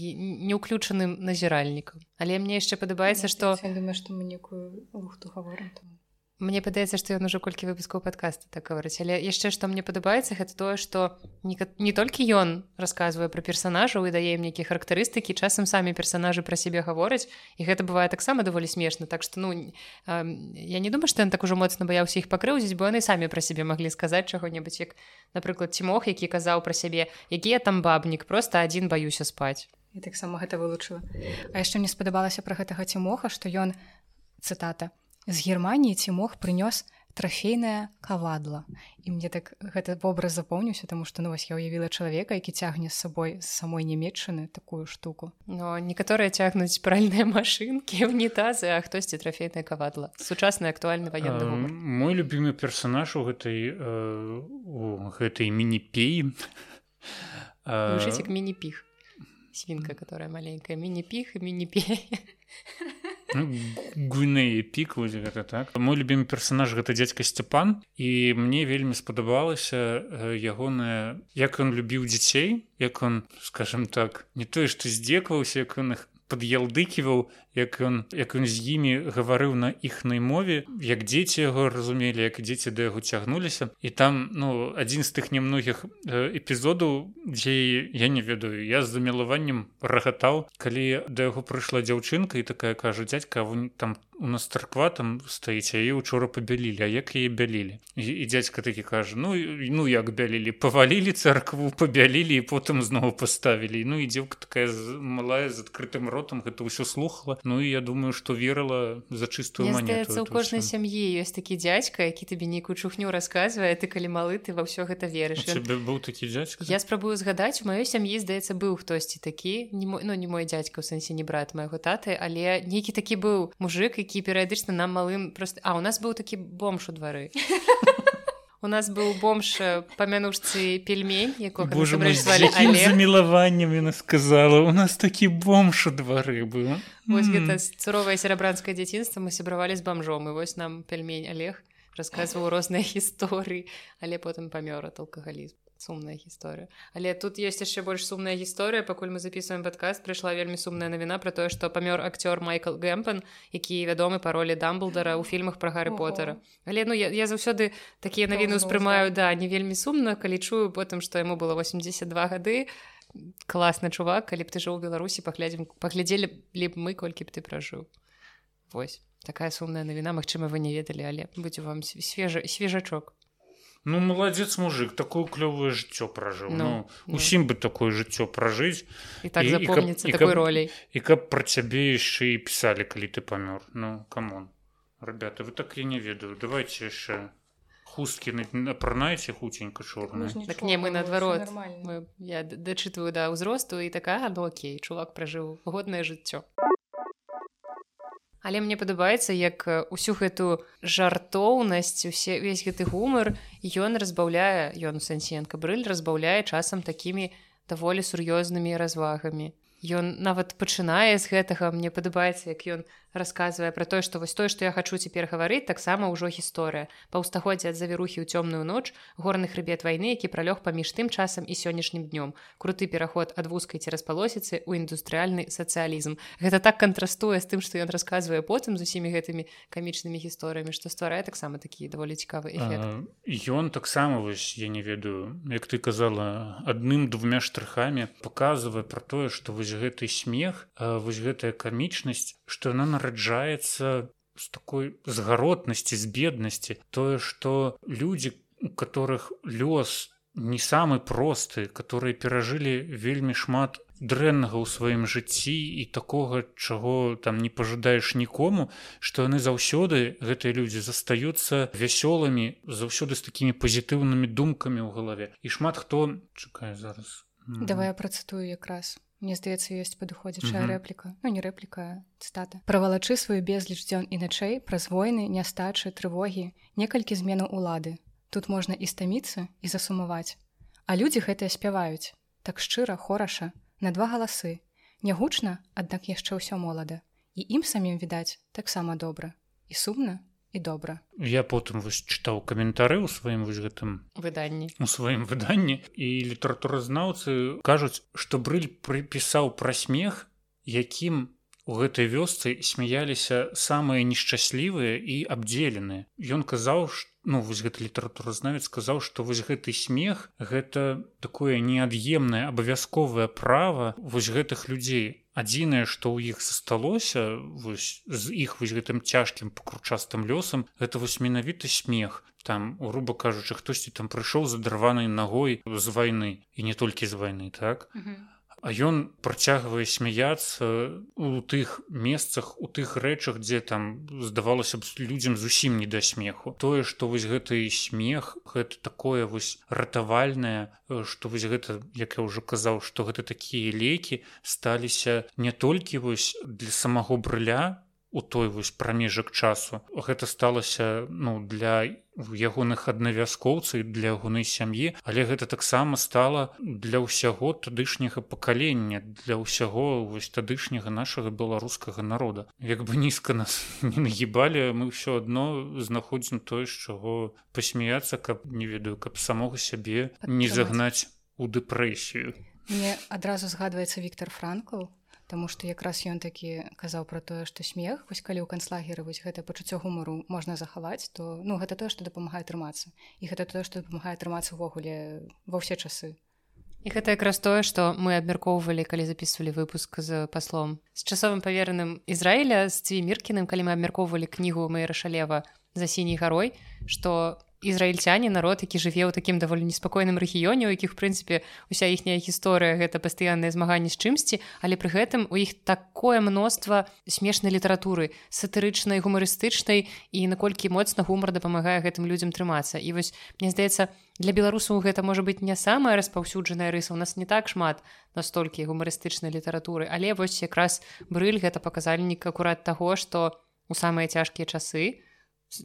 не ўключаным назіральнікам. Але мне яшчэ падабаецца што думаю што мы некую лухту гаворым там Мне падаецца што ён ужо колькі выпускаў падкаста так гаварыць але яшчэ што мне падабаецца гэта тое што не, не толькі ён расказвае пра персанажаў і дае ім нейкія характарыстыкі часам самі персанажы пра сябе гавораць і гэта бывае таксама даволі смешна так што ну э, я не думаю што ён так ужо моцна баяўся іх пакрыўдзіць бо яны самі пра сябе маглі сказаць чаго-небудзь як напрыклад цімох які казаў пра сябе які я там бабнік просто адзін баюся спаць і таксама гэта вылучыла А яшчэ мне спадабалася пра гэтага цімоха што ён цытата з германії ці мог прынёс трафейная кавадла і мне так гэта вобраз запомніўся тому что ну вось я уявіла чалавека які цягне з сабой з самой нямметчыны такую штуку. Но некаторыя цягнуць пральныя машынкі унітазы а хтосьці трафейная кавадла сучасны актуальны военны мой любимы персонаж у гэтай у гэтай мініпеі жыцік мініпіх. Свінка которая маленькая. Мініпіх і мініпея Ну, гуйныя пік гэта так. Мой любімы персонаж гэта дзядзька сцяпан і мне вельмі спадабалася ягоная як ён любіў дзяцей як он скажем так не тое што здзекаваўся як ён их пад'ялдыківаў як ён як ён з імі гаварыў на іхнай мове як дзеці яго разумелі як дзеці да яго цягнуліся. І там ну адзін з тых нямногіх эпізодаў дзе я не ведаю я з замілаваннем рагатаў калі да яго прыйшла дзяўчынка і такая кажа дзядзька там у нас царква там стаіць яе учора пабялілі а як яе бялілі? І дзядзька такі кажа ну ну як бялілі? Павалілі царкву пабялілі і потым зноў паставілі ну і дзеўка такая малая з адкрытым ротам гэта ўсё слухала Ну і я думаю што верыла за чыстую манету у кожнай сям'і ёсць такі дзядзька які табе нейкую чухню расказвае ты калі малы ты ва ўсё гэта верыш. быў такі дзядзька я спрабую згадаць у маёй сям'і здаецца быў хтосьці такі не мой ну не мой дзядзька у сэнсе не брат майго таты але нейкі такі быў мужик які перыядычна нам малым просто а у нас быў такі бомж у двары у нас быў бомж памянушцы пельмень замілаваннем яна сказала у нас такі бомж у двары быў вось гэта цуровае серабранскае дзяцінства мы сябравалі з бамжом і вось нам пельмень олег расказваў розныя гісторыі але потым памёр ад алкагалізм сумная гісторыя але тут есть яшчэ больш сумная гісторыя пакуль мы записываем падкаст прыйшла вельмі сумная навіна про тое што памёр акцёр майкл гэмпан які вядомы па ролі дамблдара ў фільмах про гарары поттера але ну я, я заўсёды такія навіны успрымаю да не вельмі сумна калі чую потым што яму было 82 гады класны чувак калі б ты жыў беларусі паглядзім паглядзелі лі б мы колькі б ты пражыў Вось такая сумная навіна Мачыма вы не ведалі але будзе вам свежа свежачок Ну маладзец мужик такое клёвае жыццё пражыў ну, ну усім ну. бы такое жыццё пражыць і так запомніцца такой ролей. і каб пра цябе яшчэ і пісалі калі ты памёр ну камон. Ребята вы так я не ведаю. Давайте яшчэ хусткі апранаеце хуценька чорна так не мы наадварот я дачытваю да ўзросту і такая ну окей чувак пражыў годнае жыццё Але мне падабаецца як усю гэту жартоўнасць усе весь гэты гумар ён разбаўляе ён сэнсенка брыль разбаўляе часам такімі даволі сур'ёзнымі развагамі. Ён нават пачынае з гэтага. Мне падабаецца як ён расказвае пра тое што вось тое што я хачу цяпер гаварыць таксама ўжо гісторыя. Паўстагоддзя ад завірухі ў цёмную ноч горны хрыбет вайны які пралёг паміж тым часам і сённяшнім днём. Круты пераход ад вузкай цераз палосіцы ў індустрыяльны сацыялізм. Гэта так кантрастуе з тым што ён расказвае потым з усімі гэтымі камічнымі гісторыямі што стварае таксама такі даволі цікавы ён таксама вось я не ведаю як ты казала адным двумя штрыхамі показывае про тое што вось гэты смех вось гэтая камічнасць што яна нараджаецца з такой згаротнасці з беднасці тое што людзі у которых лёс не самы просты которые перажылі вельмі шмат дрэннага ў сваім жыцці і такога чаго там не пажадаеш нікому што яны заўсёды гэтыя людзі застаюцца вясёлымі заўсёды з такімі пазітыўнымі думкамі ў галаве. І шмат хто чакае зараз. Давай я працытую якраз Мне здаецца ёсць падыходзячая рэпліка ну не рэпліка стата правалачы сваю безліч дзён і начэй праз войны нястачы трывогі некалькі зменаў улады. Тут можна і стаміцца і засумаваць а людзі гэтыя спяваюць так шчыра хораша на два галасы нягучна аднак яшчэ ўсё молада і ім самім відаць таксама добра і сумна і добра я потым вось чытаў каментары ў сваім вось гэтым выданні. У сваім выданні. І літаратуразнаўцы кажуць што брыль прыпісаў пра смех якім у гэтай вёсцы смяяліся самыя нешчаслівыя і абдзеленыя. Ён казаў што Ну, вось гэты літаратуразнавец сказаў што вось гэты смех гэта такое неад'емнае абавязковае права вось гэтых людзей. Адзінае што ў іх засталося з іх вось гэтым цяжкім пакручастым лёсам гэта вось менавіта смех. Там грубо кажучы хтосьці там прыйшоў за дарванай нагой з вайны. І не толькі з вайны так? Mm -hmm а ён працягвае смяяться у тых месцах у тых рэчах дзе там здавалася б людзям зусім не да смеху. Тое што вось гэты смех гэта такое вось ратавальнае што вось гэта як я ўжо казаў што гэта такія лекі сталіся не толькі вось для самого брыля у той вось прамежак часу. Гэта сталася ну для ягоных аднавяскоўцаў для ягонай сям'і але гэта таксама стала для ўсяго тадышняга пакалення для ўсяго вось тадышняга нашага беларускага народа. Як бы нізка нас не нагібалі мы ўсё адно знаходзім тое з чаго пасмяяцца каб не ведаю каб самога сябе не загнаць у дэпрэсію. Мне адразу згадваецца Віктор франкл Таму што якраз ён такі казаў пра тое, што смех вось калі ў канцлагеры вось гэта пачуццё гумару можна захаваць, то ну гэта тое, што дапамагае трымацца. І гэта тое, што дапамагае трымацца ўвогуле ва ўсе часы. І гэта якраз тое, што мы абмяркоўвалі, калі записывалі выпуск з паслом. З часовым павераным Ізраіля з цві міркіным, калі мы абмяркоўвалі кнігу Мэйра Шалева за сіняй гарой, што ізраільцяне народ які жыве ў такім даволі неспакойным рэгіёне у якіх прынцыпе уся іхняя гісторыя гэта пастаяннае змаганне з чымсьці але пры гэтым у іх такое мноства смешнай літаратуры сатырычнай гумарыстычнай і наколькі моцна гумар дапамагае гэтым людзям трымацца. І вось мне здаецца для беларусаў гэта можа быць не самая распаўсюджаная рыса у нас не так шмат настолькі гумарыстычнай літаратуры але вось якраз брыль гэта паказальнік акурат таго што у самыя цяжкія часы у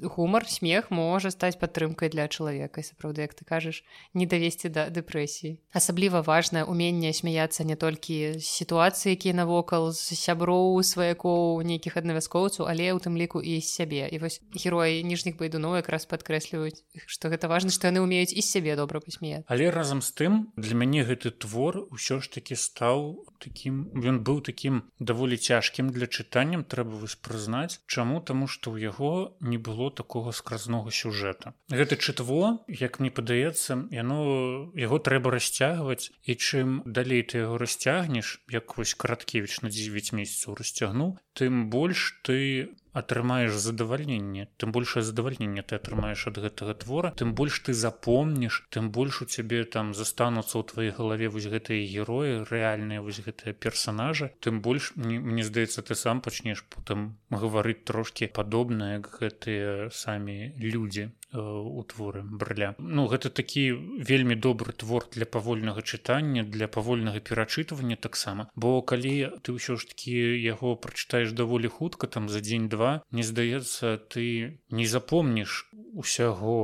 гумар смех можа стаць падтрымкай для чалавека сапраўды як ты кажаш не давесці да дэпрэсіі асабліва важнае уменне смяяцца не толькі сітуацыі якія навокал з сяброў сваякоў нейкіх аднавяскоўцаў але ў тым ліку і сябе і вось героі ніжніх байдуноў якраз падкрэсліваюць што гэта важна што яны ўмеюць і сябе добра пасмеяць але разам з тым для мяне гэты твор усё ж такі стаў таким ён быў таким даволі цяжкім для чытанням трэба вось прызнаць чаму таму што ў яго не было было такого скразнога сюжэта. Гэта чытво як мне падаецца яно яго трэба расцягваць і чым далей ты яго расцягнеш як вось караткевич на 9 месяцаў расцягнуў тым больш ты атрымаеш задавальненне тым большее задавальненне ты атрымаеш ад гэтага твора тым больш ты запомніш тым больш у цябе там застануцца ў тваей галаве вось гэтыя героі рэальныя вось гэтыя персонажы тым больш мне, мне здаецца ты сам пачнеш потым гаварыць трошки падобнае гэтыя самі людзі у творы брля ну гэта такі вельмі добры твор для павольнага чытання для павольнага перачытывання таксама. Бо калі ты ўсё ж таки яго прачытаеш даволі хутка там за дзень-два не здаецца ты не запомніш усяго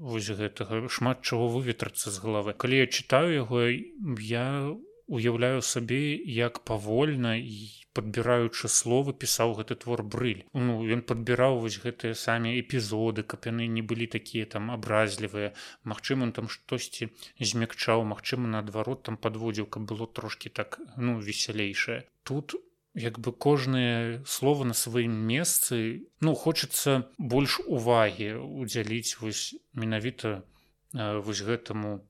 вось гэтага шмат чаго выветрацца з галавы. Калі я чытаю яго я уяўляю сабе як павольна і подбіраючы словы пісаў гэты твор брыль. Ну ён подбіраў вось гэтыя самі эпізоды каб яны не былі такія там абразлівыя. Мачым он там штосьці змякчаў Мачыма наадварот там подводзіў каб было трошки так ну весялейшае. Тут як бы кожнае слово на сваім месцы ну хочацца больш увагі удзяліць вось менавіта вось гэтаму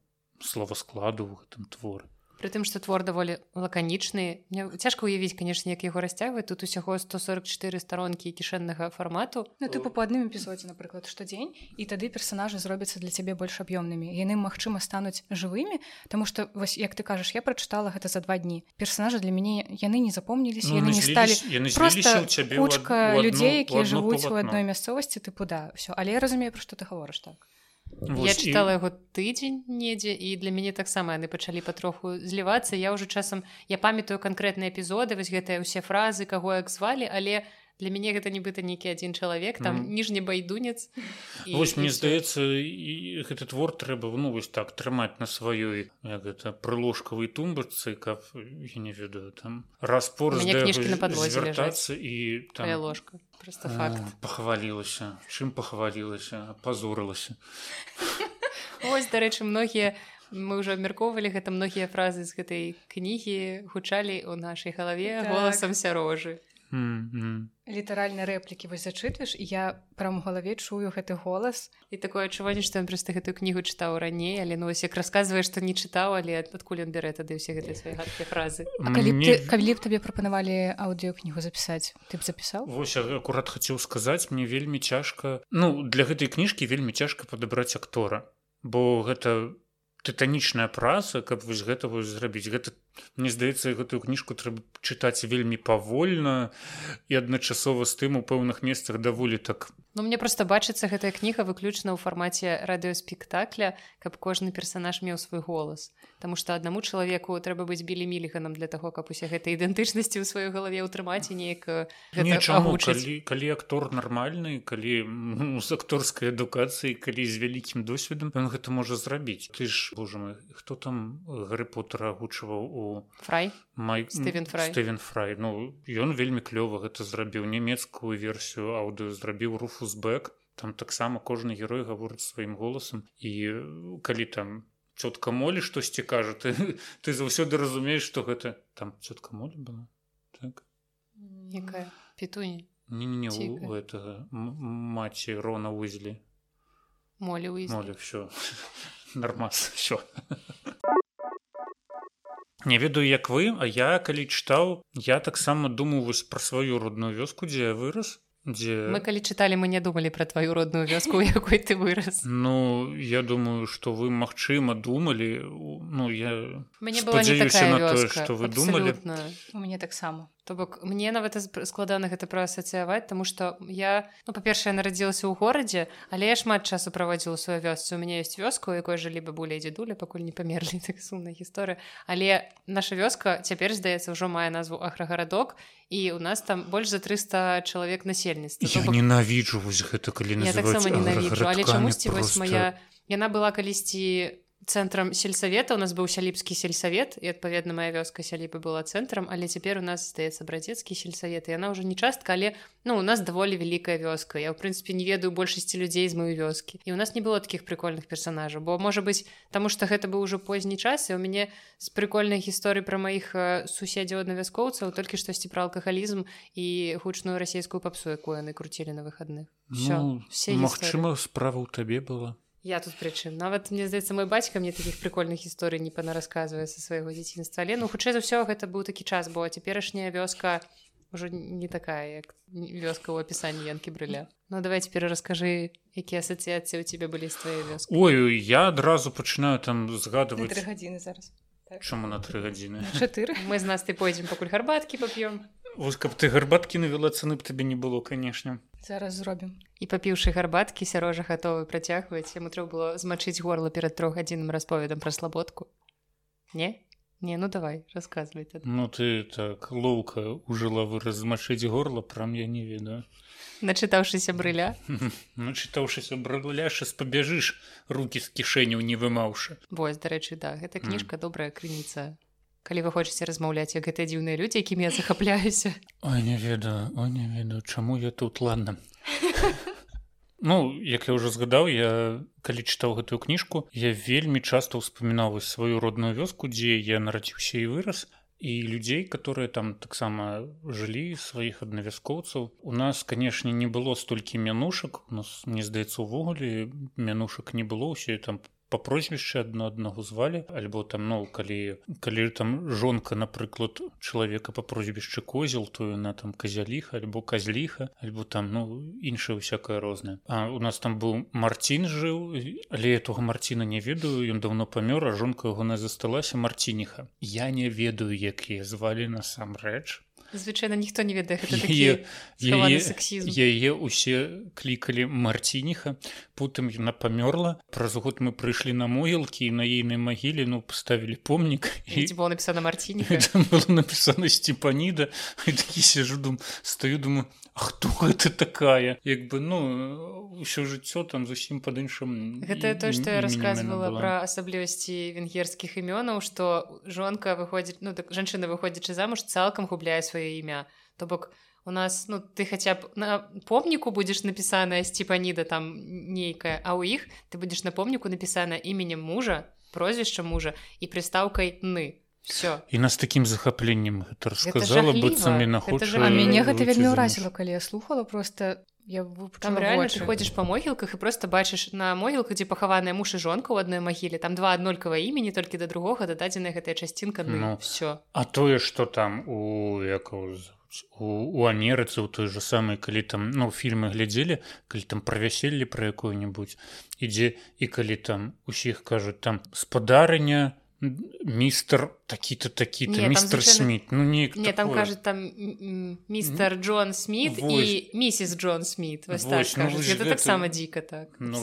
словаскладу в гэтым творы притым что твор даволі лаканічны. Мне цяжка уявіць канешне як яго расцягваць тут усяго 144 старонкі кішэннага фармату. Ну ты по адным эпізодзе напрыклад штодзень і тады персонажы зробяцца для цябе больш аб'ёмнымі. Яны магчыма стануць жывымі Таму что вось як ты кажаш я прачытала гэта за два дні. Персонажы для мяне яны не запомніліся ну, яны не сталі просто кучка людзей якія жывуць у адной мясцовасці тыпу да все але я разумею пра што ты гаворыш так Вось, я чытала і... яго тыдзень недзе і для мяне таксама яны пачалі патроху злівацца. Я ўжо часам я памятаю канкрэтныя эпізоды вось гэтыя ўсе фразы каго як звалі але для мяне гэта нібыта нейкі адзін чалавек там mm. ніжні байдунец. Вось мне здаецца гэты твор трэба ну вось так трымаць на сваёй гэта прыложкавай тумбачцы каб я не ведаю там распор кніжкі на падлозе і там ложка просто факт. пахвалілася чым пахвалілася пазорылася ось дарэчы многія мы ўжо абмяркоўвалі гэта многія фразы з гэтай кнігі гучалі ў нашай галаве так. голасам сярожы літаральна рэплікі вось зачытваеш я прям у галаве чую гэты голас. І такое адчуванне што ён проста гэтую кнігу чытаў раней але ну вось як расказвае што не чытаў але адкуль ён бярэ тады ўсе гэтыя свае гадкія фразы? Калі б ты, калі б табе прапанавалі аўдыёкнігу запісаць ты б запісаў? Вось акурат хацеў сказаць мне вельмі цяжка ну для гэтай кніжкі вельмі цяжка падабраць актора бо гэта тытанічная праца каб вось гэта вось зрабіць. Гэта мне здаецца гэтую кніжку трэба чытаць вельмі павольна і адначасова з тым у пэўных месцах даволі так Ну мне просто бачыцца гэтая кніга выключна ў фармаце радыёспектакля каб кожны персанаж меў свой голас. Таму што аднаму чалавеку трэба быць білі міліганам для таго каб усе гэтай ідэнтычнасці ў сваёй галаве ўтрымаць і неяк калі, калі актор нармальны калі ну, з акторскай адукацыі калі з вялікім досведам ён гэта можа зрабіць. Ты ж Боже мой хто там гары потара агучваў у фрай? Май Стывен фрай. Стывен фрай. Ну ён вельмі клёва гэта зрабіў. Нямецкую версію аўдыо зрабіў руфу фузбэк там таксама кожны герой гаворыць сваім голасам. І калі там цётка молі штосьці кажа ты ты заўсёды разумееш што гэта там цётка молі была? Так. Якая? Петуні не, не, не у этого маці рона вызлі молі молі все нормас все Не ведаю як вы а я калі чытаў я таксама думаю вось пра сваю родную вёску дзе я вырас дзе мы калі чыталі мы не думалі пра тваю родную вёску якой ты вырас. Ну я думаю что вы магчыма думалі ну я мне была не такая вёска, то, вы думалі. у мяне таксама То бок мне нават складана гэта праасацыяваць тому что я ну па-першае нарадзілася ў горадзе але я шмат часу праводзіла сваю вёсцу у мяне есть вёску якой жылі бабуля дзедуля пакуль не памерлі так сумная гісторыя. Але наша вёска цяпер здаецца ўжо мае назву ахрагарадок і у нас там больш за 300 чалавек насельніцтва. Бок... ненавіджу вось гэта калі я таксама ненавіджу але чамусьці вось моя яна была калісьці цэнтрам сельсавета у нас быў сяліпскі сельсавет і адпаведна моя вёска сяліпы была цэнтрам але цяпер у нас здаецца брадзецкі сельсавет яна ўжо не частка але ну у нас даволі вялікая вёска. Я ў прынцыпе не ведаю большасці людзей з маю вёскі і у нас не было таких прикольных персонажаў бо можа быць таму что гэта быў ужо позні час і у мяне з прикольнай гісторыі пра маіх суседзяў аднавяскоўцаў толькі штосьці пра алкагалізм і гучную расійскую папсу якую яны круцілі на выходных. Ну, все магчыма справа ў табе была Я тут прычым нават мне здаецца мой бацька мне таких прикольных гісторый не пана расказвае са свайго дзяцінства але ну хутчэй за ўсё гэта быў такі час бо цяперашняя вёска ўжо не такая як вёска ў апісанні янкі брыля. Ну давай цяпер раскажы якія асацыяцыі ў тебе былі з твае вёскі Ой я адразу пачынаю там згадваць гадзіны зараз так. чаму на тры гадзіны чатыры мы з нас ты пойдзем пакуль гарбаткі пап'ём Вось каб ты гарбаткі навяла цаны б табе не было канешне зараз зробім і папіўшы гарбаткі сярожа гатовы працягваць яму трэба было змачыць горла перад трохгадзінным расповедам пра слабодку. Не? Не ну давай расказвай тады. ну ты так лоўка ужыла вы размачыць горла прям я не ведаю. Начытаўшыся брыля. Начытаўшыся брыляша спабяжыш руки з кішэняў не вымаўшы. Вось дарэчы да гэта кніжка mm. добрая крыніца. Калі вы хочаце размаўляць як гэтыя дзіўныя людзі якімі я захапляюся. Ой, не ведаю о не ведаю чаму я тут ладно Ну як я ўжо згадаў я калі чытаў гэтую кніжку я вельмі часта ўспамінаў сваю родную вёску дзе я нарадзіўся і вырас. І людзей которые там таксама жылі сваіх аднавяскоўцаў. У нас канешне не было столькі мянушак. Нас мне здаецца увогуле мянушак не было. Ўсе там по прозвішчы адно аднаго звалі альбо там ну калі калі там жонка напрыклад чалавека по прозвішчы козел то яна там казяліха альбо казліха альбо там ну іншае всякое рознае А у нас там быў марцін жыў але этого марціна не ведаю ён давно памёр а жонка яго не засталася марцініха я не ведаю якія звалі насамрэч звычайна ніхто не ведае яе усе клікалі марцініха потым яна памёрла праз год мы прыйшлі на могілкі на ейнай магіле ну паставілі помнік і было напісана марціні напісана степаніда такі сижу дум стаю думаю хто гэта такая. Як бы ну ўсё жыццё там зусім пад іншым гэта то што я рассказывала пра асаблівасці венгерскіх імёнаў што жонка выходзіць ну так жанчына выходзячы замуж цалкам губляе сваё імя то бок у нас ну ты хаця б на помніку будзеш напісаная сціпаніда там нейкая а ў іх ты будзеш на помніку напісана іменем мужа прозвішча мужа і прыстаўкай ны все і нас таким захапленнем гэта рассказала быццам на мяне гэта вельмі ўразіла калі я слухала просто я там реально ты ходзіш па могілках і просто бачыш на могілку дзе пахаваная муж і жонка ў адной магіле там два аднолькава імені толькі да другога дададзеная гэтая часцінка ну все а тое что там у як у, у амерыцы у той же самой калі там ну фільмы глядзелі калі там пра вяселле пра якую-нибудь ідзе і калі там усіх кажуць там спадарыня містер такі-то такі-то містер звычайно... смит. Ну не не там кажуць там містер Джон смит і місіс Джон смит. Так ну, гэта таксама дзіка так ну,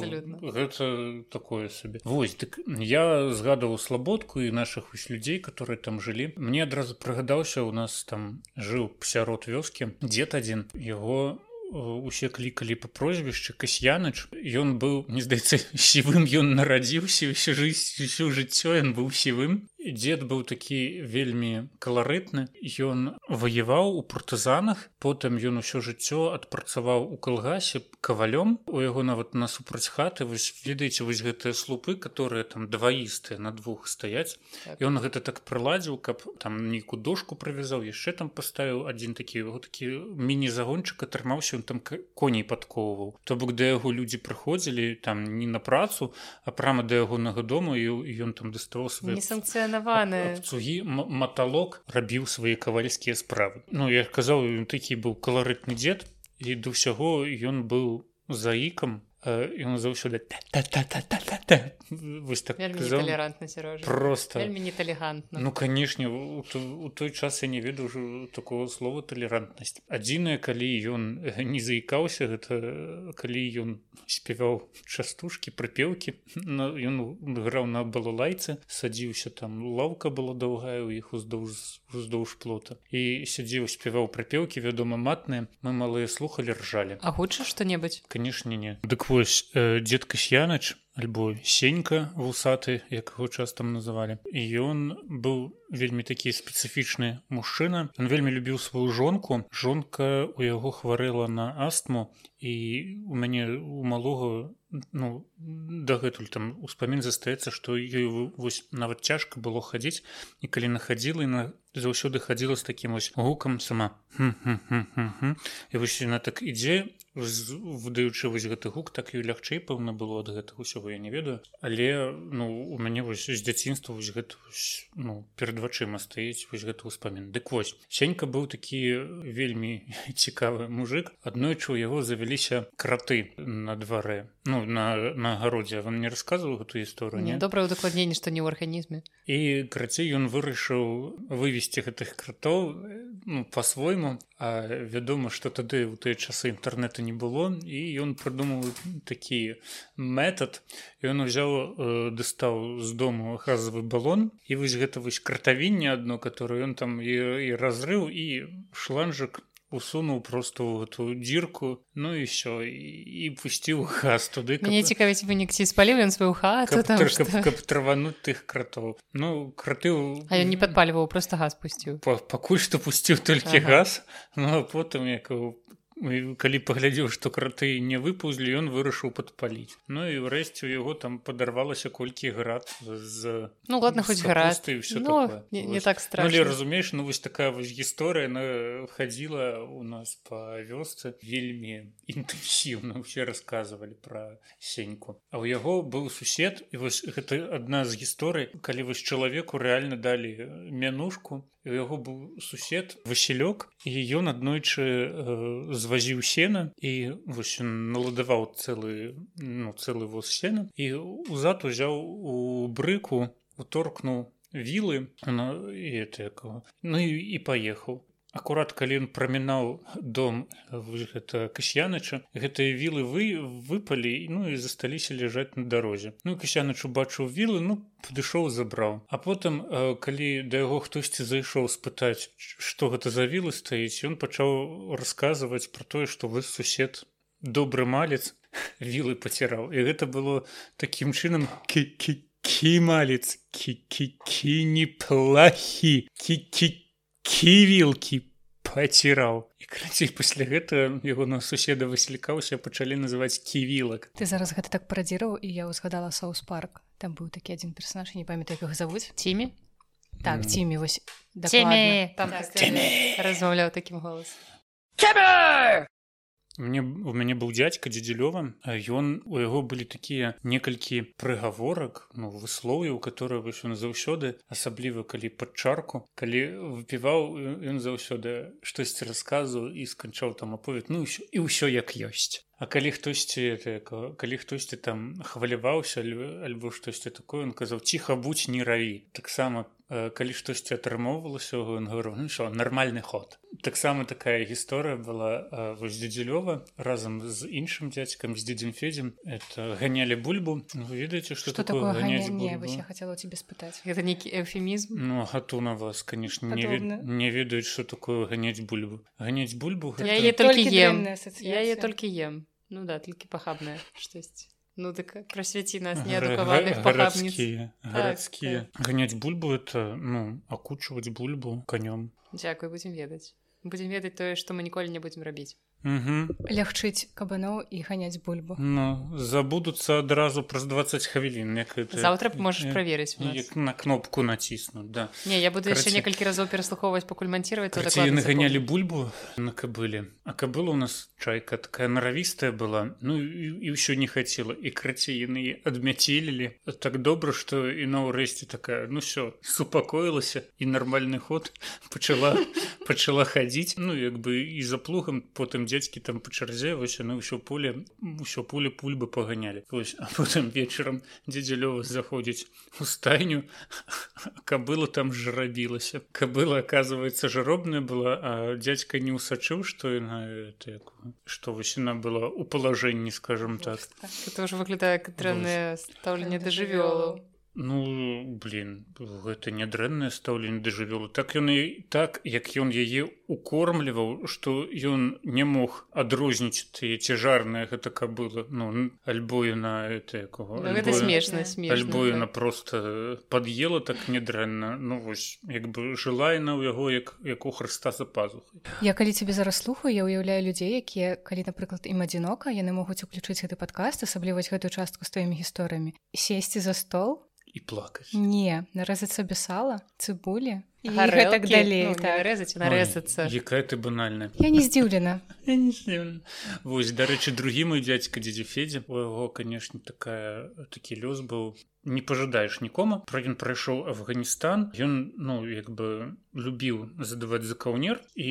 гэта такое сабе вось так я згадываў слабодку і наших вось людзей которые там жылі мне адразу прыгадаўся у нас там жыў сярод вёскі дзед адзін яго усе клікалі па прозвішчы касьяныч. Ён быў не здаецца сівым ён нарадзіўся ўсё жыць усё жыццё ён быў сівым дзед быў такі вельмі каларытны. Ён ваяваў у партызанах потым ён усё жыццё адпрацаваў у калгасе кавалём. У яго нават насупраць хаты вось ведаеце вось гэтыя слупы которые там дваістыя на двух стаяць. Так. ён гэта так прыладзіў каб там нейкую дошку прывязаў яшчэ там паставіў. Адзін такі яго такі міні-загончык атрымаўся ён там коней падковваў то бок да яго людзі прыходзілі там не на працу а прама да ягонага дому і ён там даставаў свае санкцыя несанкцыянаваны цугі маталок рабіў свае кавальскія справы. Ну я казаў ён такі быў каларытны дзед і да ўсяго ён быў заікам ён заўсёды вось так просто. Неталігантна ну канешне у той час я не ведаю ўжо такого слова талерантнасць адзінае калі ён не заікаўся гэта калі ён спяваў частушкі прыпеўкі ён граў на балалайцы садзіўся там лаўка была даўгая у іх уздоўж уздоўж плота. І сядзіў спяваў прыпеўкі вядома матныя. Мы малыя слухали ржалі. А хоча што-небудзь? Канешне не. Дык вось э, дзед касьяныч альбо сенька вусаты як яго час там называлі. І ён быў вельмі такі спецыфічны мужчына. Он вельмі любіў сваю жонку. Жонка у яго хварэла на астму. І у мяне у малога ну дагэтуль там успамін застаецца што ёй вось нават цяжка было хадзіць. І калі нахадзіла і на заўсёды хадзіла з такім вось гукам сама. І вось яна так ідзе выдаючы вось гэты гук так і лягчэй пэўна было ад гэтага ўсяго я не ведаю. Але ну у мяне вось з дзяцінства вось гэта вось, ну перад вачыма стаіць вось гэты ўспамін. Дык вось сенька быў такі вельмі цікавы мужик аднойчы у яго завяліся краты на дварэ. Ну на на агародзе. Вам не рассказываў гэту гісторыю не добрае удакладненне што не ў арганізме. І крацей ён вырашыў вывесці гэтых кратоў ну по-свойму а вядома што тады ў тыя часы інтэрнэта не было і ён прыдумаў такі метад ён узяў э, дастаў з дому газавы балон і вось гэта вось кратавінне адно которое ён там і, і разрыў і шланжак усунуў просто ў эту дзірку ну і все і пусціў газ туды мне цікавіць вынік ці спаліў ён сваю хату каб, там, каб, каб травануть тых кратоў ну кратыў а ён не падпальваў просто газ пусціў пакуль што пусціў толькі ага. газ ну потым як калі паглядзеў што краты не выпаўзлі ён вырашыў падпаліць. Ну і ўрэшце у яго там падарвалася колькі град з ну ладно хоць град. і все ну, не, не так страшно ну, разумееш ну вось такая вось гісторыя на хадзіла у нас по вёсцы вельмі інтэнсіўна. Ўсе рассказывалі пра сеньку. А ў яго быў сусед і вось гэта адна з гісторый калі вось чалавеку рэальна далі мянушку у яго быў сусед васілёк і ён аднойчы э, звазіў сена і вось наладаваў цэлы ну, цэлы воз сена і узад узяў у брыку уторкнуў вілы на это якого ну і, і паехаў акурат калі ён прамінаў дом гэта касьянача гэтыя вілы вы выпалі ну і засталіся ляжаць на дарозе. Ну касянач убачыў вілы ну падышоў забраў. А потым калі да яго хтосьці зайшоў спытаць што гэта за вілы стаіць ён пачаў расказваць про тое што вы сусед добры малец вілы паціраў. І гэта было такім чынам кі малец кі кі ківілкі паціраў. І крацей пасля гэта яго на суседа васілікаўся пачалі называць ківілак. Ты зараз гэта так прадзіраў і я ўзгадала соус парк. Там быў такі адзін персонаж не памятаю як завуць. Цімі так цімі вось размаўляў такім голас мне у мяне быў дзядзька дзедзілёва ён у яго былі такія некалькі прыгаворак ну выслоўяў которые вось он заўсёды асабліва калі пад чарку калі выпіваў ён заўсёды штосьці расказу і сканчаў там аповед ну ўсё і ўсё як ёсць А калі хтосьці калі хтосьці там хваляваўся альбо штосьці такое он казаў ціха будь не раві таксама калі штосьці атрымоўвалася ён говорю ну що нармальны ход таксама такая гісторыя была вось дзедзілёва разам з іншым дзядзькам з дзедзем федзем это ганялі бульбу ну, вы ведаеце что такое я хотела тебе спытаць это нейкі эфемізм ну гатуна вас конечно не, вед... не ведаюць что такое ганяць бульбу ганяць бульбу гэта... я толькі ем я я толькі ем ну да толькі пахабная штосьці Ну так просвяці нас неадукаваных гарадскія гарадскія так, так. ганяць бульбу это ну акучваць бульбу канём Дякуй будзем ведаць будзем ведаць тое што мы ніколі не будзем рабіць лягчыць кабаноў і ганяць бульбу. Ну забудуцца адразу праз 20 хвілін заўтра можаш праверыць на кнопку націснуць да. Не я буду яшчэ некалькі разоў пераслухоўваць пакуль манціраваць наганялі бульбу на кабыле а кабыла у нас чайка такая наравістая была ну і ўсё не хацела. І крацей яны адмяцілілі так добра што і на ўрэшце такая ну все супакоілася і нармальны ход пачала пачала хадзіць. Ну як бы і за плугам потым дзедзькі там па чарзе вось яны ўсё поле ўсё поле пульбы паганялі. Вось а потым вечарам дзедзялёва заходзіць у стайню кабыла там жарабілася кабыла оказывается жаробная была а дзядзька не ўсачыў што яна што вось яна была у палажэнні скажем так. Это ўжо выглядае как дрэннае стаўленне да жывёлу Ну блин гэта нядрэннае стаўленне да жывёлы. Так ён і так як ён яе укормліваў што ён не мог адрозніць тыя цяжарныя гэта кабыла ну альбо на это якого ну, смешна альбо яна так. просто пад'ела так нядрэнна. Ну вось як бы жыла яна ў яго як як у хрыста за пазухай. Я калі цябе зараз слухаю я ўяўляю людзей якія калі напрыклад ім адзінока яны могуць уключыць гэты падкаст асабліваць гэтую частку з тваімі гісторыямі сесці за стол і плакаць не нарэзацца без сала цыбулі так далей ну, так. рэзаць нарэзацца якая ты банальная. Я не здзіўлена Вось дарэчы другі мой дзядзька дзедзі федзе у яго канешне такая такі лёс быў не пожадаеш нікому про ён прайшоў Афганістан ён ну як бы любіў задаваць за каўнер і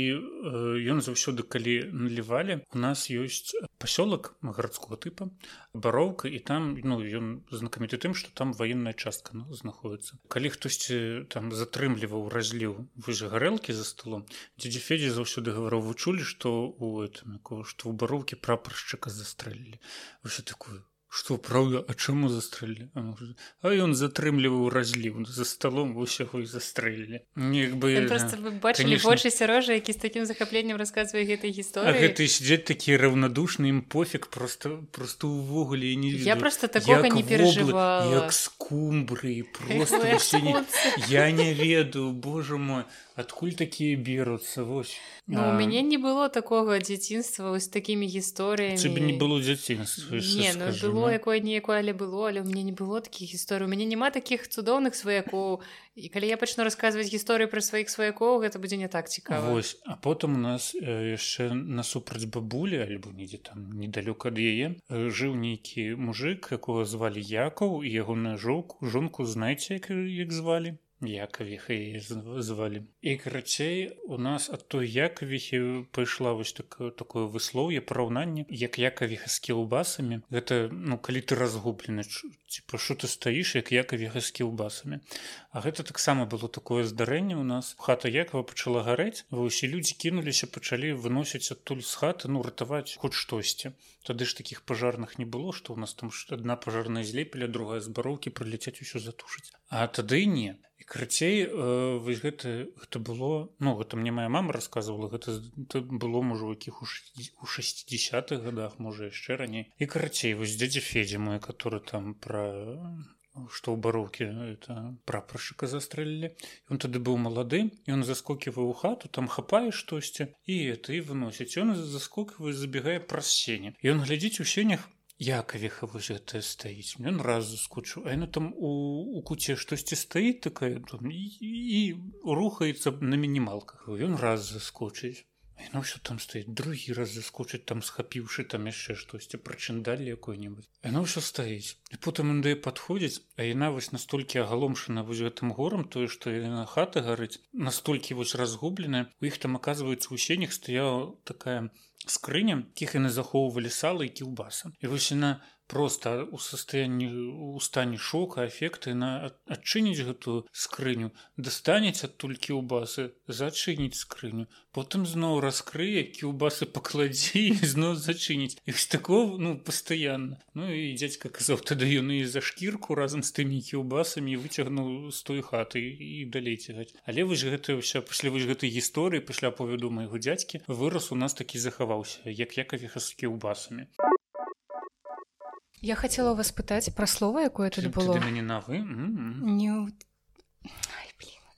ён заўсёды калі налівалі у нас ёсць пасёлак гарадского тыпа бароўка і там ну ён знакаміты тым што там ваенная частка ну, знаходіцца калі хтосьці там затрымліваў разліў вось гарэлкі за столом дзедзі федзі заўсёды гаварыў вы чулі што у этом што ў бароўкі прапаршчыка застрэлілі? Вось такую что правда? А чаму застрэлілі а ён затрымліваў разліў за столом усяго і застрэлілі неяк бы бачылі больше сярожа які з таким захапленнем рассказывае гэтай гісторыі гэты сядзець такі раўнадушны ім пофиг просто просто увогуле не я просто такого не переживала. скумбры просто я не ведаю боже мой адкуль такія беруцца вось ну, а... у мяне не было такого дзяцінства вось такімі гісторыямі не было дзяцінства не ну, было якое неякое але было але у мяне не было такіх гісторый у мяне няма таких цудоўных сваякоў і калі я пачну расказваць гісторыю пра сваіх сваякоў гэта будзе не так цікава вось а потым у нас яшчэ насупраць бабулі альбо недзе там недалёка ад яе жыў нейкі мужик якога звалі якаў ягоную жоўку жонку знаеце як, як звалі якавіха звалі і карацей у нас ад той якавіхі пайшла вось так такое выслоўе параўнанне як якавіха з кілбасамі гэта ну калі ты разгублены типа що ты стаіш як якавіха з кілбасамі А гэта таксама было такое здарэнне у нас. Хата якова пачала гарэць вы усе людзі кінуліся пачалі выносіць адтуль з хаты ну ратаваць хоць штосьці тады ж таких пажарных не было што у нас там одна пажарная злепеля другая з бароўкі прыляцяць усё затушыць а тады не. Крыцей э, вось гэта гэта было ну гэта мне моя мама рассказывала гэта, гэта было можа у якіх у 60-х годах можа яшчэ раней. І карацей вось дзядзя федзе мой который там про што ў бароўкі это прапаршчыка застрэлілі ён тады быў малады ён заскоківае ў хату там хапае штосьці і ты выносіць. Ён заскоквае забегае праз сене ён глядзіць у сенях якавіха вось гэта стаіць. Ён раз заскочыў а яна там у, у куце штосьці стаіць такая там, і, і рухаецца на мінімалках. Ён раз заскочыць Ну ўсё там стаіць другі раз заскочыць там схапіўшы там яшчэ штосьці прычындалі якой-небудзь Яно ўсё стаіць і потым інде падходзіць а яна вось настолькі агаломшана вось гэтым горам тое што яна хата гарыць настолькі вось разгубленая у іх там аказваецца у сенях стаяла такая скрыням якіх яны захоўвалі сала і кілбаса. І вось яна просто у состоянии у стане шока эфекты на адчыніць гэтую скрыню дастанець адтуль кіўбасы зачыніць скрыню потым зноў раскрые кіўбасы пакладзі зноў зачыніць. Іх такого ну постоянно ну і дзядзька казаў тады ён і за шкірку разам з тымі кіўбасамі выцягнуў з той хаты і далей цягаць але вось гэта ўся пасля вось гэтай гісторыі пасля повяду майго дзядзькі вырас у нас такі захаваўся як якавіха з кіўбасамі а Я хацела вас пытаць пра слова якое тут было. не на вы не...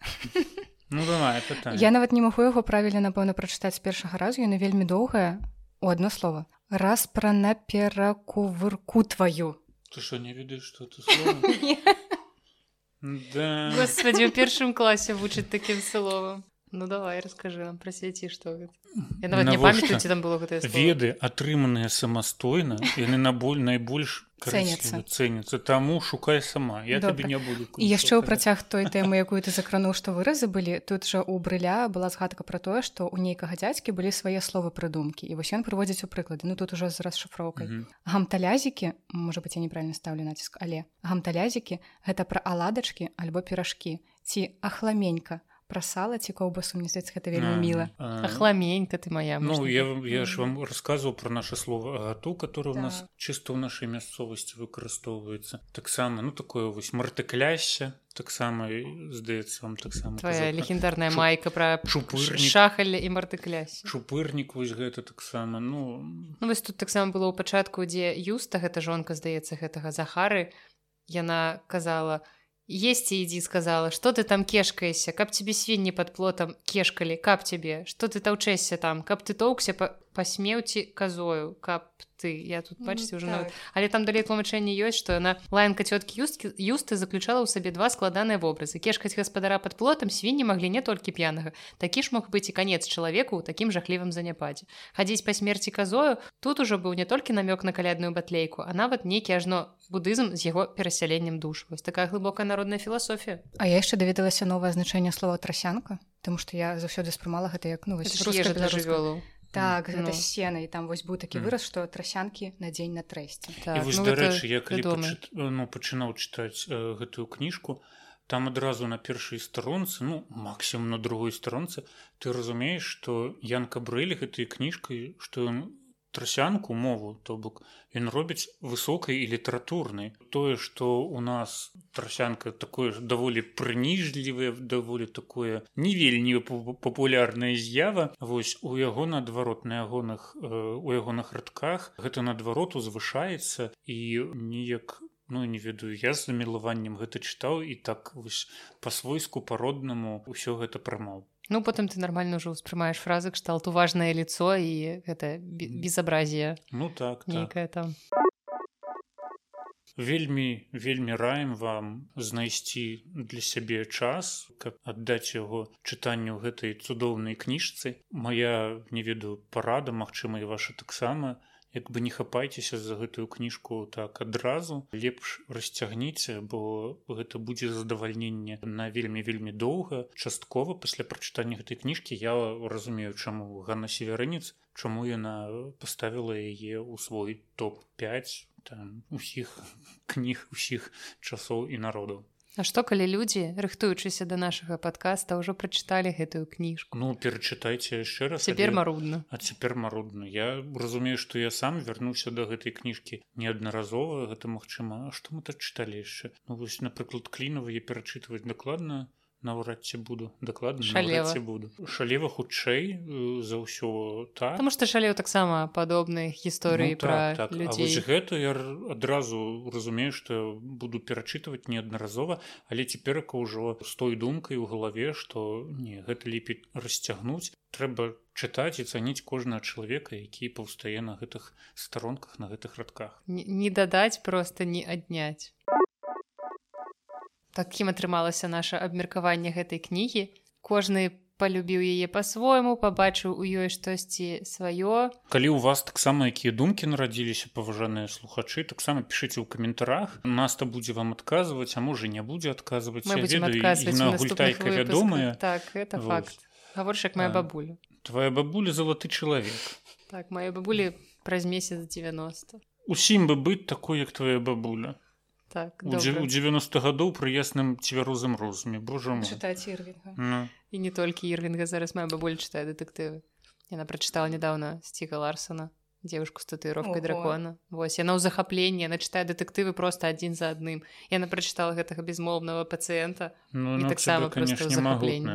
ну, давай, я нават не магу яго правільна напэўна прачытаць з першага разу яна вельмі доўгая у одно слово. Раз пра наперакувырку тваю ты що не ведаеш что ты да. господи у першым класе вучыць такім словам Ну давай расскажы нам прасвяці што я нават не памятаю ці там было гэта веды атрыманыя самастойна яны на боль найбольш цэняцца цэніцца таму шукай сама я табе не буду і яшчэ ў працяг той тэмы якую ты закрануў што выразы былі тут жа у брыля была згадка пра тое што ў нейкага дзядзькі былі свае словы прыдумкі і вось ён прыводзіць у прыклады. Ну тут уже з расшыфроўкай. Гамталязікі можа быть я неправільна ставлю націск але гамталязікі гэта пра аладачкі альбо піражкі ці ахламенька пра сала ці каўбасу мне здаецца гэта вельмі міла ахламенька ты моя ну я, я ж вам рассказываў про наше слово гату который у нас так. чыста ў нашай мясцовасці выкарыстоўваецца таксама ну такое вось мартыкляще таксама здаецца вам таксама твоя легендарная Шу... майка про шахалля і мартыклясь чупырнік вось гэта таксама ну ну вось тут таксама было ў пачатку дзе юста гэта жонка здаецца гэтага захары яна казала у есці ідзі сказала. Что ты там кешкаешся каб тебе свінні под плотам кешкалі каб тебе. Что ты таўчэсся там? Каб ты тоўкся па пасмеўці казою каб ты. Я тут бачыце уже так. але там далей тлумачэнне ёсць что яна лаянка цёткі юсткі юсты заключала ў сабе два складаныя вобразы кешкаць гаспадара под плотам свінні маглі не толькі п'янага такі ж мог быць і канец чалавеку ў такім жахлівым заняпадзе хадзіць па смерці казою тут ужо быў не толькі намёк на калядную батлейку а нават нейкі ажно будызм з яго перасяленнем душ. Вось такая глыбокая народная філасофія А я яшчэ даведалася новае значэнне слова трасянка Таму што я заўсёды спрымала гэта як ну жывёлу так гэта ну. сена і там вось быў такі выраз што трасянкі на дзень на трэсце так, ну, дарэчы я калі пачыт, ну, пачынаў чытаць э, гэтую кніжку там адразу на першай старонцы ну максімум на другой старонцы ты разумееш што янка брэлі гэтай кніжкай што ён трасянку мову то бок ён робіць высокай і літаратурнай. Тое што у нас трасянка такое ж даволі прыніжлівае даволі такое не вельмі папулярная з'ява. Вось у яго наадварот на ягоных э, у ягоных радках гэта наадварот узвышаецца і неяк ну не ведаю я з замілаваннем гэта чытаў і так вось па-свойску па-роднаму ўсё гэта прымаў Ну потым ты нормально ўжо ўспрымаеш фразы кшталт важное лицо і гэта безобразие ну так, так. нейкае так. там вельмі вельмі раем вам знайсці для сябе час каб аддаць яго чытанню гэтай цудоўнай кніжцы моя не ведаю парада Мачыма і ваша таксама як бы не хапайцеся за гэтую кніжку так адразу лепш расцягніце бо гэта будзе задавальненне на вельмі вельмі доўга. Часткова пасля прачытання гэтай кніжкі я разумею чаму Ганна северынец чаму яна паставіла яе ў свой топ-5 усіх кніг усіх часоў і народаў А што калі людзі рыхтуючыся да нашага падкаста ўжо прачыталі гэтую кніжку? Ну перачытайце яшчэ раз цяпер марудна. А цяпер марудна. Я разумею што я сам вярнуўся да гэтай кніжкі неаднаразова гэта магчыма. Што мы так чыталі яшчэ? Ну вось напрыклад клінова я перачытваць дакладна наўрад ці буду дакладна шалева. буду. Шалева хутчэй э, за ўсё так. Потому что шалеў таксама падобныя гісторыі ну, пра так, так. людзей. гэта я адразу разумею что буду перачытваць неаднаразова але цяперака ўжо з той думкай у галаве что не гэта лепей расцягнуць. Трэба чытаць і цаніць кожнага чалавека які паўстае на гэтых старонках на гэтых радках. Не, не дадаць просто не адняць такім атрымалася наше абмеркаванне гэтай кнігі. Кожны полюбіў яе по-свойму побачыў у ёй штосьці сваё. Калі у вас таксама якія думкі нарадзіліся паважаныя слухачы таксама пішыце ў каментарах. Наста будзе вам адказваць а можа не будзе адказваць. Вядомая так это факт. Гаворш як моя бабуля твоя бабуля залаты чалавек так моя бабулі праз месяц 90 усім бы быць такой як твоя бабуля так у 90 гадоў пры ясным цвярозым розуме Божа ну. і не толькі ірвінга зараз моя бабуль чытае дэтэктывы яна прачытала нядаўна сціга ларсона девушку с татуіровкой дракона. Вось яна ў захапленні яна чытае дэтэктывы просто адзін за адным яна прачытала гэтага безмоўнага пацыента ну, таксама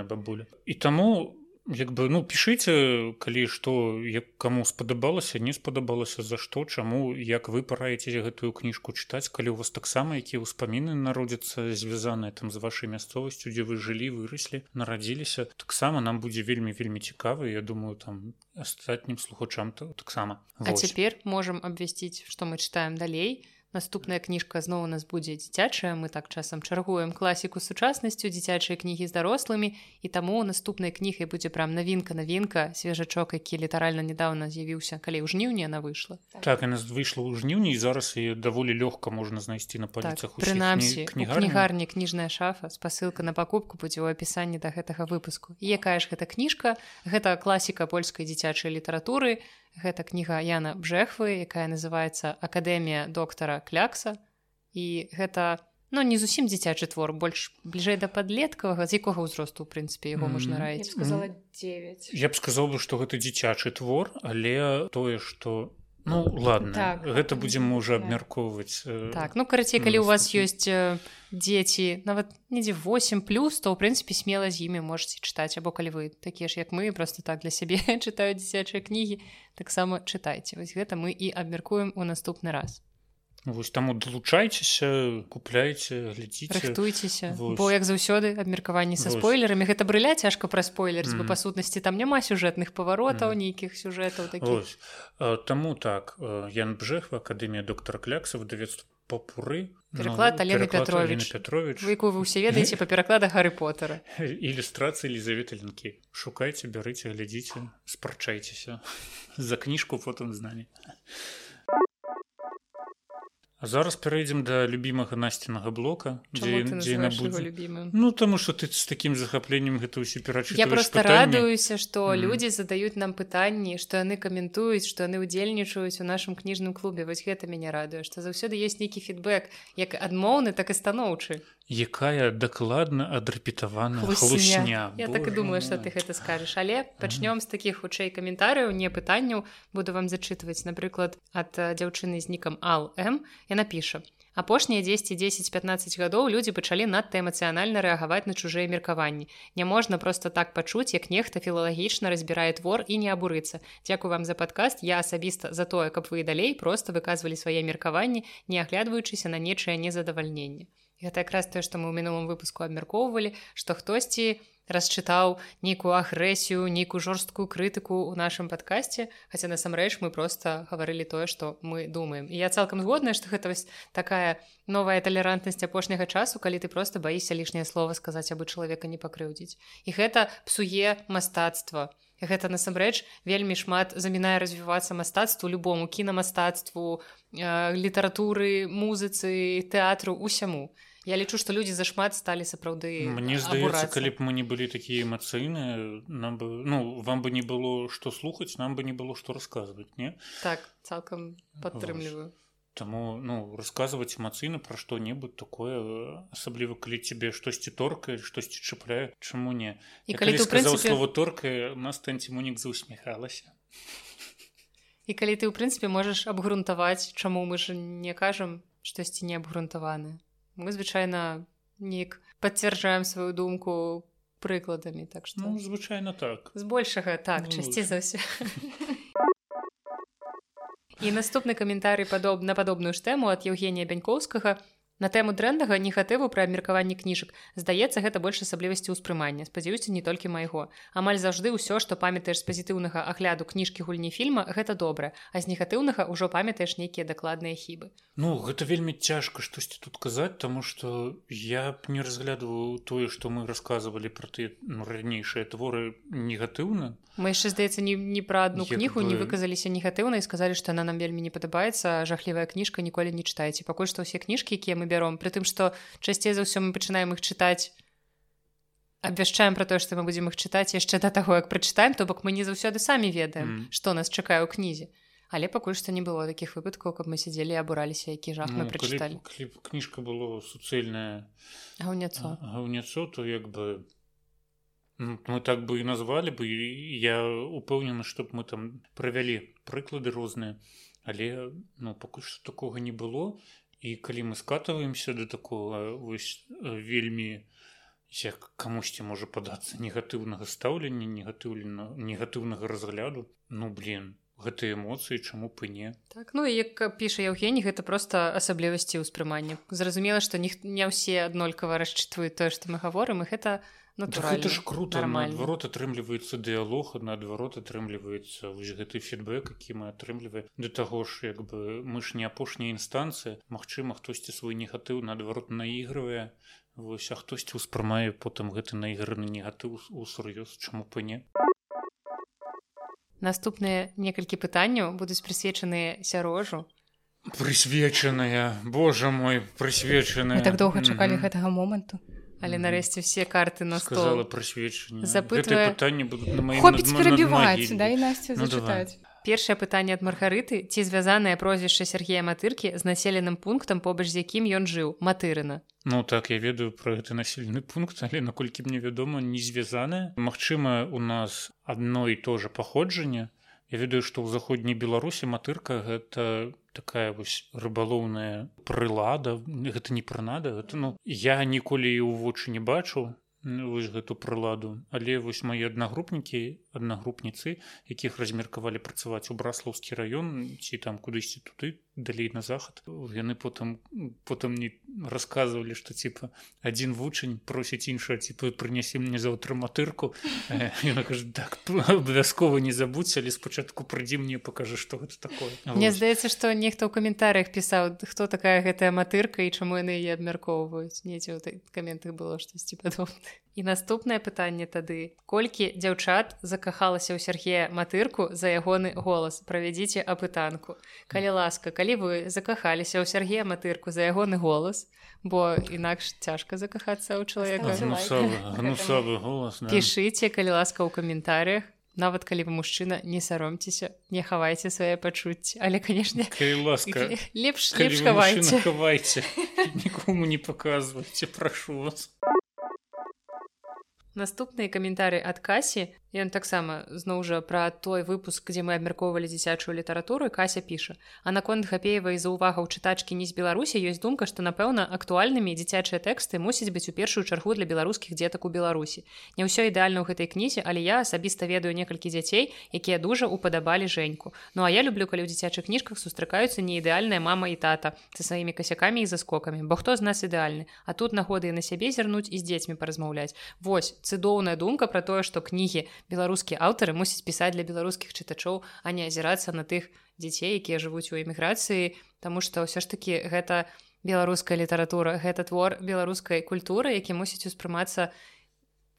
бабуля і таму у як бы ну пішыце калі што як каму спадабалася не спадабалася за што чаму як вы параеце гэтую кніжку чытаць калі у вас таксама якія ўспаміны народзяцца звязаныя там з вашай мясцовасцю дзе вы жылі выраслі нарадзіліся. Таксама нам будзе вельмі вельмі цікавы я думаю там астатнім слухачам то таксама. А цяпер можам абвясціць што мы чытаем далей. то наступная кніжка зноў у нас будзе дзіцячая мы так часам чаргуем класіку сучаснасцю дзіцячыя кнігі з дарослымі. І таму наступнай кнігай будзе прям навінка навінка свежачок які літаральна недавно з'явіўся калі ў жніўні она выйшла. Так і нас выйшла ў жніўні і зараз і даволі лёгка можна знайсці на паліцах так, прынамсі кнігарні кніжная шафа спасылка на пакупку будзе ў апісанні да гэтага выпуску. І якая ж гэта кніжка? Гэта класіка польскай дзіцячай літаратуры гэта кніга Яна бжэхвы якая называется акадэмія доктара клякса і гэта ну не зусім дзіцячы твор больш бліжэй да падлеткавага з якога ўзросту у прынцыпе яго можна раіць. Сказала 9 я б сказал бы што гэта дзіцячы твор але тое што Ну ладно так, гэта будзем уже абмяркоўваць э, так ну карацей калі у вас ёсць дзеці нават недзе 8 плюс то ў прынцыпе смела з імі можете чытаць або калі вы такія ж як мы просто так для сябе чытаюць дзіцячыя кнігі таксама чытайце вось гэта мы і абмяркуем у наступны раз Вось таму далучайцеся купляйце глядзіцеhtуйцеся бо як заўсёды абмеркаванні са спойлерамі. Гэта брыля цяжка пра спойлер mm. бы па сутнасці там няма сюжэтных паваротаў mm. нейкіх сюжэтаў Таму так Ян бжэх акадэмія доктора клякса выдавецтва папуры. Пераклад ну, Алены Петрович. Петрович. Выку вы ўсе ведаеце па пераклада Гары поттера ілюстрацыі лізаветаленкі шукайце бярыце глядзіце спрачайцеся за кніжку потым зналі А зараз перайдзем да любімага насцінага блока Ну таму што ты з такім захапленнем гэта ўсё перач Я просто пытанні. радуюся што mm. людзі задаюць нам пытанні што яны каментуюць што яны ўдзельнічаюць у нашым кніжным клубе вось гэта мяне радуе што заўсёды ёсць нейкі фідбэк як адмоўны так і станоўчы якая дакладна адрэпетавана хлусня. Я так і думаю што ты гэта скажаш. Але пачнём з такіх хутчэй каментарыяў не пытанняў. Буду вам зачытваць напрыклад ад дзяўчыны з нікам ал м. Яна піша. Апошнія 10 10-15 гадоў людзі пачалі надта эмацыянальна рэагаваць на чужыя меркаванні. Няможна просто так пачуць як нехта філалагічна разбірае твор і не абурыцца. Дякую вам за падкаст. Я асабіста за тое каб вы далей просто выказвалі свае меркаванні не аглядваючыся на нечае незадавальненне гэта якраз тое што мы ў мінулым выпуску абмяркоўвалі што хтосьці расчытаў нейкую агрэсію нейкую жорсткую крытыку ў нашым падкасці хаця насамрэч мы просто гаварылі тое што мы думаем. І я цалкам згодная што гэта вось такая новая талерантнасць апошняга часу калі ты просто баіся лішняе слова сказаць абы чалавека не пакрыўдзіць і гэта псуе мастацтва гэта насамрэч вельмі шмат замінае развівацца мастацтву любому кінамастацтву э, літаратуры музыцы тэатру усяму. Я лічу што людзі зашмат сталі сапраўды Мне здаецца калі б мы не былі такія эмацыйныя нам бы ну вам бы не было што слухаць нам бы не было што расказваць не? Так цалкам падтрымліваю Таму ну расказваць эмацыйна пра што-небудзь такое асабліва калі цябе штосьці торкае штосьці чапляе чаму не. І калі, калі ты сказаў прынцыпе... слово торкае нас танцімунік заусміхалася і калі ты ў прынцыпе можаш абгрунтаваць чаму мы ж не кажам штосьці не абгрунтаваны мы звычайна неяк пацвярджаем сваю думку прыкладамі так што ну, звычайна так. Збольшага так часці за ўсё І наступны каментарый падоб на падобную ж тэму ад Евгенія Бянькоўскага На тэму дрэннага негатыву пра абмеркаванне кніжак. Здаецца гэта больш асаблівасці ўспрымання. Спадзяюся не толькі майго. Амаль заўжды ўсё што памятаеш з пазітыўнага агляду кніжкі гульні фільма гэта добра а з негатыўнага ўжо памятаеш нейкія дакладныя хібы. Ну гэта вельмі цяжка штосьці тут казаць таму што я б не разглядываю тое што мы рассказывалі пра ты ну, ранейшыя творы негатыўна. Мы яшчэ здаецца не, не пра адну кнігу бы... не выказаліся негатыўна і сказалі што она нам вельмі не падабаецца жахлівая кніжка ніколі не чытаеце. Пакуль што ўсе кніжкі якія мы мы бяром. Притым што часцей за ўсё мы пачынаем іх чытаць абвяшчаем про тое што мы будзем іх чытаць яшчэ да таго як прачытаем то бок мы не заўсёды самі ведаем mm. што нас чакае ў кнізе. Але пакуль што не было такіх выпадкаў каб мы сядзелі абураліся які жах ну, мы прачыталі. кніжка было суцэльная гаўняцо. гаўняцо то як бы ну, мы так бы і назвалі бы я упэўнены чтоб мы там правялі прыклады розныя. Але ну пакуль што такога не было і калі мы скатываемся до такого вось вельмі як камусьці можа падацца негатыўнага стаўлення негатыўлена негатыўнага разгляду. Ну блин гэтыя эмоцыі чаму бы не? Так ну як піша Евгений гэта просто асаблівасці ўспрымання зразумела што ніх не ўсе аднолькава расчытваюць тое што мы гаворым і гэта гэта ж круто наадварот атрымліваецца дыялог наадварот атрымліваецца вось гэты фідбэк які мы атрымліваем да таго ж як бы мы ж не апошняя інстанцыя Мачыма хтосьці свой негатыў наадварот наігрывае вось а хтосьці ўспрымае потым гэты наіграны негатыў у сур'ёз чаму бы не. Наступныя некалькі пытанняў будуць прысвечаныя сярожу. Прысвечаная Божа мой прысвечаны так доўга чакалі гэтага моманту але нарэшце все карты на стол. Запытвае пытанне будут перабіваць да і насця ну, зачытаць першае пытанне ад маргарыты ці звязанае прозвішча Сергея матыркі з населеным пунктам побач з якім ён жыў матырына Ну так я ведаю про гэты населены пункт але наколькі мне вядома не звязаная Магчыма у нас адно і то же паходжанне Я ведаю што ў заходняй беларусі матырка гэта такая вось рыбалоўная прылада. Гэта не прынада гэта ну я ніколі і ў вочы не бачу вось гэту прыладу. Але вось мае аднагрупнікі аднагрупніцы якіх размеркавалі працаваць у браслаўскі раён ці там кудысьці туды далей на захад. Яны потым потым не рассказывалі что типа один вучань просіць іншая типа прынясе мне заўтра матырку так абавязкова не забудься але спачатку прыйдзі мне покажы что гэта такое Мне здаецца что нехто ў каментарях пісаў хто такая гэтая матырка і чаму яны яе абмяркоўваюць. Недзе ў каментах было штосьці падобна і наступнае пытанне тады. Колькі дзяўчат закахалася ў Сергея матырку за ягоны голас? Правядзіце апытанку. Калі ласка калі вы закахаліся ў Сергея матырку за ягоны голас? Бо інакш цяжка закахацца ў чалавека. Пішыце калі ласка ў каментарях нават калі вы мужчына не саромцеся не хавайце свае пачуцці. Але канешне ласка лепш хавайце. хавайце. Нікому не паказвайце прашу вас наступныя каментары ад касі ён таксама зноў жа пра той выпуск дзе мы абмяркоўвалі дзіцячую літаратуру кася піша а наконт гапеевай за ўвага ў чытачкі не з беларусі ёсць думка што напэўна актуальнымі дзіцячыя тэксты мусіць быць у першую чаргу для беларускіх дзетак у беларусі. Не ўсё ідэальна ў гэтай кнізе але я асабіста ведаю некалькі дзяцей якія дужа упадабалі жэньку ну а я люблю калі ў дзіцячых кніжках сустракаюцца не ідэальная мама і тата са сваімі касякамі і заскокамі бо хто з нас ідэальны? А тут нагоды на сябе зірнуць і з дзецьмі паразмаўляць. Вось цудоўная думка про тое што кнігі беларускія аўтары мусяць пісаць для беларускіх чытачоў а не азірацца на тых дзяцей якія жывуць у эміграцыі Таму што ўсё ж такі гэта беларуская літаратура гэта твор беларускай культуры які мусіць успрымацца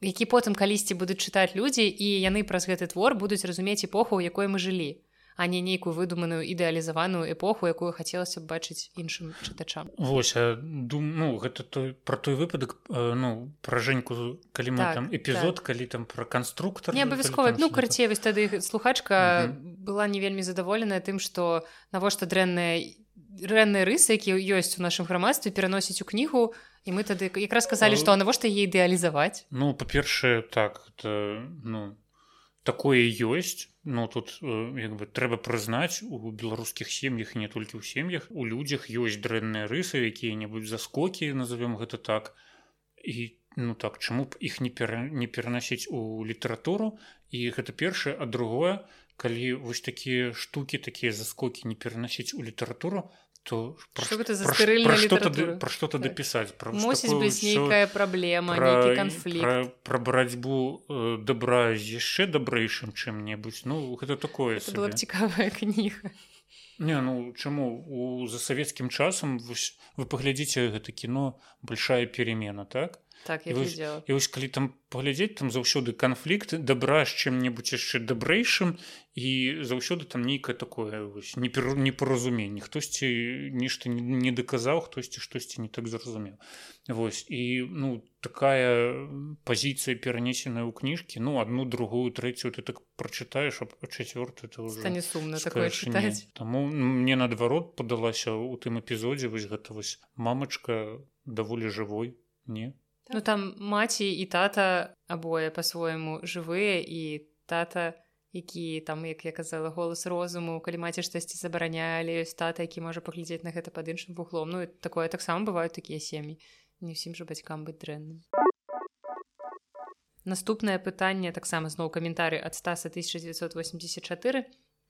які потым калісьці будуць чытаць людзі і яны праз гэты твор будуць разумець эпоху у якой мы жылі а не нейкую выдуманую ідэалізаваную эпоху якую хацелася б бачыць іншым чытачам. Вось дум ну гэта той про той выпадак ну пра жэньку калі мы так, там эпізод так. калі там про канструктор не абавязкова. ну карцей вось тады слухачка была не вельмі задаволеная тым што навошта дрэнная дрэнныя рысы якія ёсць у нашым грамадстве пераносіць у кнігу і мы тады якраз сказалі што навошта яе ідэалізаваць? Ну па-першае так это, ну такое ёсць Ну тут як бы трэба прызнаць у беларускіх сем'ях не толькі ў сем'ях у людзях ёсць дрэнныя рысы якія-небудзь заскокі назовём гэта так. І ну так чаму б іх не пера, не перанасіць у літаратуру і гэта першае а другое калі вось такія штукі такія заскокі не перанасіць у літаратуру то про что тады про что тады пісаць про мусіць быць нейкая праблема про, конфлікт про барацьбу э, добра з яшчэ дабрэйшым чым-небудзь ну гэта такое это была цікавая кніга не ну чаму у за савецкім часам вось вы паглядзіце гэта кіно большая перемена так так і вось, і вось калі там паглядзець там заўсёды канфлікт добра з чым-небудзь яшчэ дабрэйшым і заўсёды там нейкае такое вось непаразуменне хтосьці нешта не даказаў хтосьці штосьці не так зразумеў Вось і ну такая пазіцыя перанесеная ў кніжкі ну одну другую трэцюю ты так прачытаеш а чацвёрты это уже не сумна Таму мне наадварот падалася ў тым эпізодзе вось гэта вось мамачка даволі жывой не Ну там маці і тата абое па-свойму жывыя і тата, які там як я казала голас розуму калі маці штосьці забаранялі ёсць тата які можа паглядзець на гэта пад іншым вуглом. Ну такое таксама бываюць такія сем'і. Не ўсім жа бацькам быць дрэнным. Наступнае пытанне таксама зноў каментары ад стаса 1984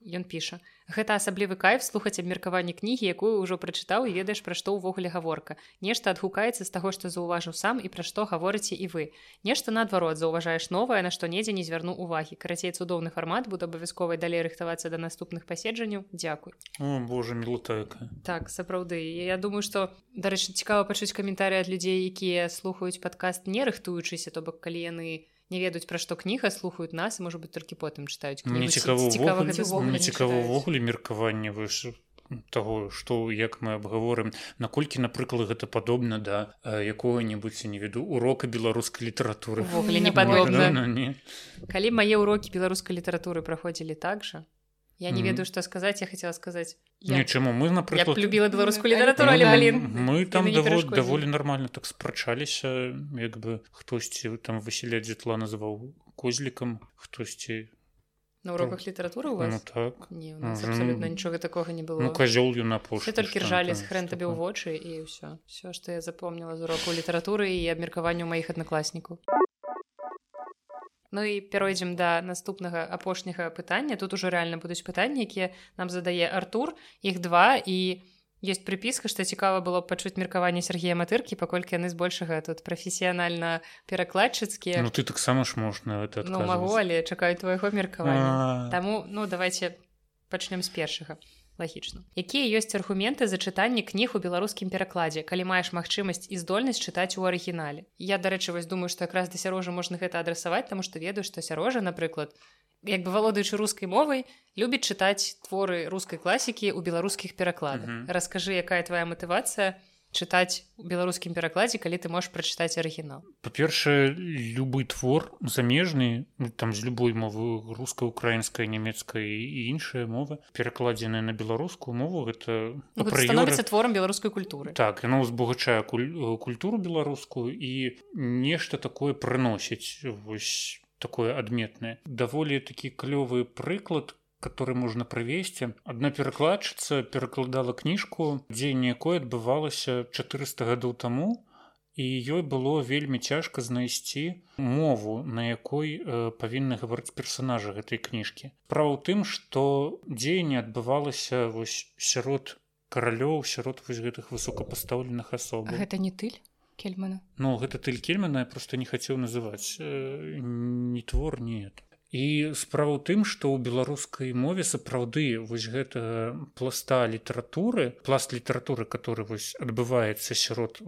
Ён піша гэта асаблівы кайф слухаць абмеркаванне кнігі якую ўжо прачытаў і ведаеш пра што ўвогуле гаворка. Нешта адгукаецца з таго што заўважыў сам і пра што гаворыце і вы. Нешта наадварот заўважаеш новае на што недзе не звярну увагі. Карацей цудоўны фармат буду абавязковай далей рыхтавацца да наступных паседжанняў. Дзякуй О, Боже мілутака так сапраўды. Я думаю што дарэчы цікава пачуць каментары ад людзей якія слухаюць падкаст не рыхтуючыся то бок калі яны не ведаюць пра што кніга слухаюць нас і можа быть толькі потым чытаюць цікава ўвогуле меркаванне выш того что як мы абгаворым наколькі напрыклад гэта падобна да якого-небудзь не веду урока беларускай літаратуры? Не падобна. калі мае урокі беларускай літаратуры праходзілі так жа Я не ведаю што сказаць я хотела сказаць нічаму мы напрыклад любіла беларускую літаратуру але блин. мы там даволі, даволі нормально так спрачаліся як бы хтосьці там Васіля дзітла называў козлікам хтосьці на уроках літаратуры у вас? ну, так. Не, абсолютно нічога такога не было. Ну, казёл на пош толькі ржалі з хрэн табе ў вочы і ўсё все што я запомніла з уроку літаратуры і абмеркаванню маіх аднакласнікаў Ну і пяройдзем да наступнага апошняга пытання. Тут ужо рэальна будуць пытанні якія нам задае Артур. Іх два. І есть прыпіска што цікава было пачуць меркаванне Сергея матыркі паколькі яны збольшага тут прафесіянальна перакладчыцкія. Ну ты таксама ж можна это ну, магу але чакаю твайго меркавання. Таму ну давайте пачнем з першага лагічна якія ёсць аргументы за чытанне кніг у беларускім перакладзе калі маеш магчымасць і здольнасць чытаць у арыгінале? Я дарэчы вось думаю што якраз да сярожа можна гэта адрасаваць таму што ведаю што сярожа напрыклад як бы валодаючы рускай мовай любіць чытаць творы рускай класікі ў беларускіх перакладах. Расскажы якая твоя матывацыя? у чытаць у беларускім перакладзе калі ты можаш прачытаць арыгінал па-першае любы твор замежны ну, там з любой мовы руская украінская нямецкая і іншая мова перакладзеная на беларускую мову гэта ну, становіцца творам беларускай культуры. Так яно узбагачае куль... культуру беларускую і нешта такое прыносіць вось такое адметнае даволі такі клёвы прыклад который можна правесці одна перакладчыца перакладала кніжку дзеянне якой адбывалася 400 гадоў таму і ёй было вельмі цяжка знайсці мову на якой э, павінны гаварыць персонажа гэтай кніжкі. Права ў тым што дзеянне адбывалася вось сярод каралёў сярод вось гэтых высокапастаўленых асоб гэта не тыль кельмана? Ну гэта тыль кельмана я просто не хацеў называць э, не твор нет і справа ў тым што ў беларускай мове сапраўды вось гэта пласта літаратуры пласт літаратуры который вось адбываецца сярод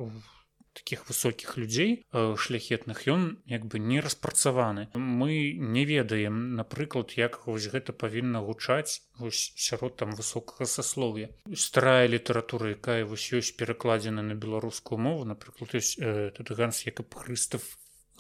таких высокіх людзей э, шляхетных ён як бы не распрацаваны. Мы не ведаем напрыклад як вось гэта павінна гучаць вось сярод там высокага саслов'я старая літаратура якая вось ёсць перакладзена на беларускую мову напрыклад ёсць э, тут ганс як прыстав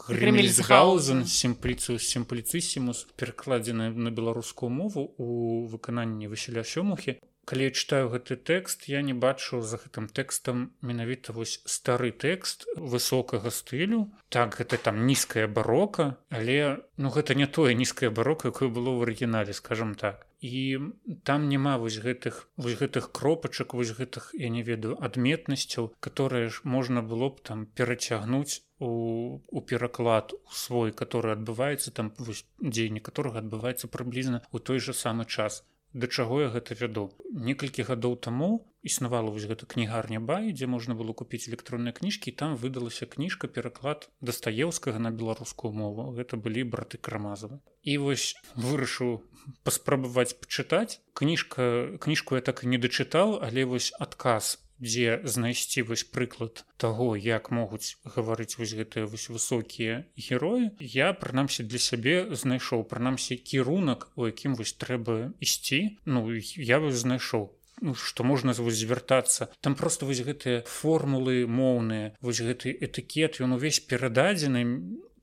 грымельгаузен сімпліцыус сімпліцысімус перакладзены на беларускую мову у выкананні васіля сёмухі калі я читаю гэты тэкст я не бачу за гэтым тэкстам менавіта вось стары тэкст высокага стылю. Так гэта там нізкая барока але ну гэта не тое нізкае барока якое было ў арыгінале скажем так і там няма вось гэтых вось гэтых кропачак вось гэтых я не ведаю адметнасцяў которые ж можна было б там перацягнуць у, у пераклад у свой который адбываецца там дзеянне которых адбываецца прыблізна у той же самы час да чаго я гэта вяду? Некалькі гадоў таму існавала вось гэта кнігарня бай дзе можна было купіць электронныя кніжкі там выдалася кніжка пераклад дастаеўскага на беларускую мову. Гэта былі браты крамазавы і вось вырашыў паспрабаваць пачытаць. Кніжка кніжку я так і не дачытаў але вось адказ дзе знайсці вось прыклад таго як могуць гаварыць вось гэтыя вось высокія героі я прынамсі для сябе знайшоў прынамсі кірунак у якім вось трэба ісці. Ну я вось знайшоў Ну, што можна вось звяртацца. Там просто вось гэтыя формулы моўныя вось гэты этыкет ён увесь перададзены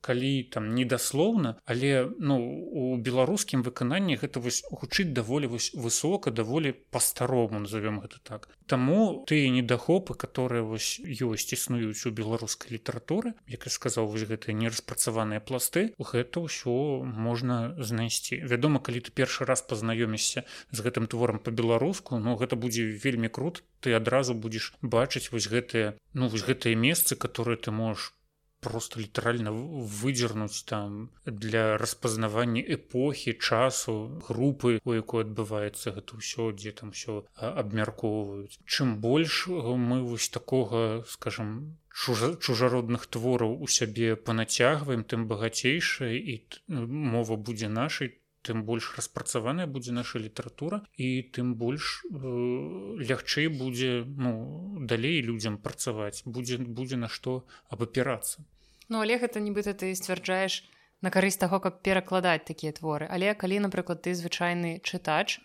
калі там недаслоўна але ну у беларускім выкананні гэта вось гучыць даволі вось высока даволі па-старому назовём гэта так. Таму тыя недахопы которые вось ёсць існуюць у беларускай літаратуры як я сказаў вось гэтыя нераспрацаваныя пласты гэта ўсё можна знайсці. Вядома калі ты першы раз пазнаёмішся з гэтым творам по-беларуску но гэта будзе вельмі крут ты адразу будзеш бачыць вось гэтыя ну вось гэтыя месцы которые ты можешь просто літаральна выдзернуць там для распазнавання эпохі часу групы у якой адбываецца гэта ўсё дзе там все абмяркоўваюць. Чым больш мы вось такога скажем чужародных твораў у сябе панацягваем тым багацейшая і мова будзе нашай тым больш распрацаваная будзе наша літаратура і тым больш э, лягчэй будзе ну далей людзям працаваць будзе будзе на што абапірацца Ну але гэта нібыта ты сцвярджаеш на карысць таго каб перакладаць такія творы. Але калі напрыклад ты звычайны чытач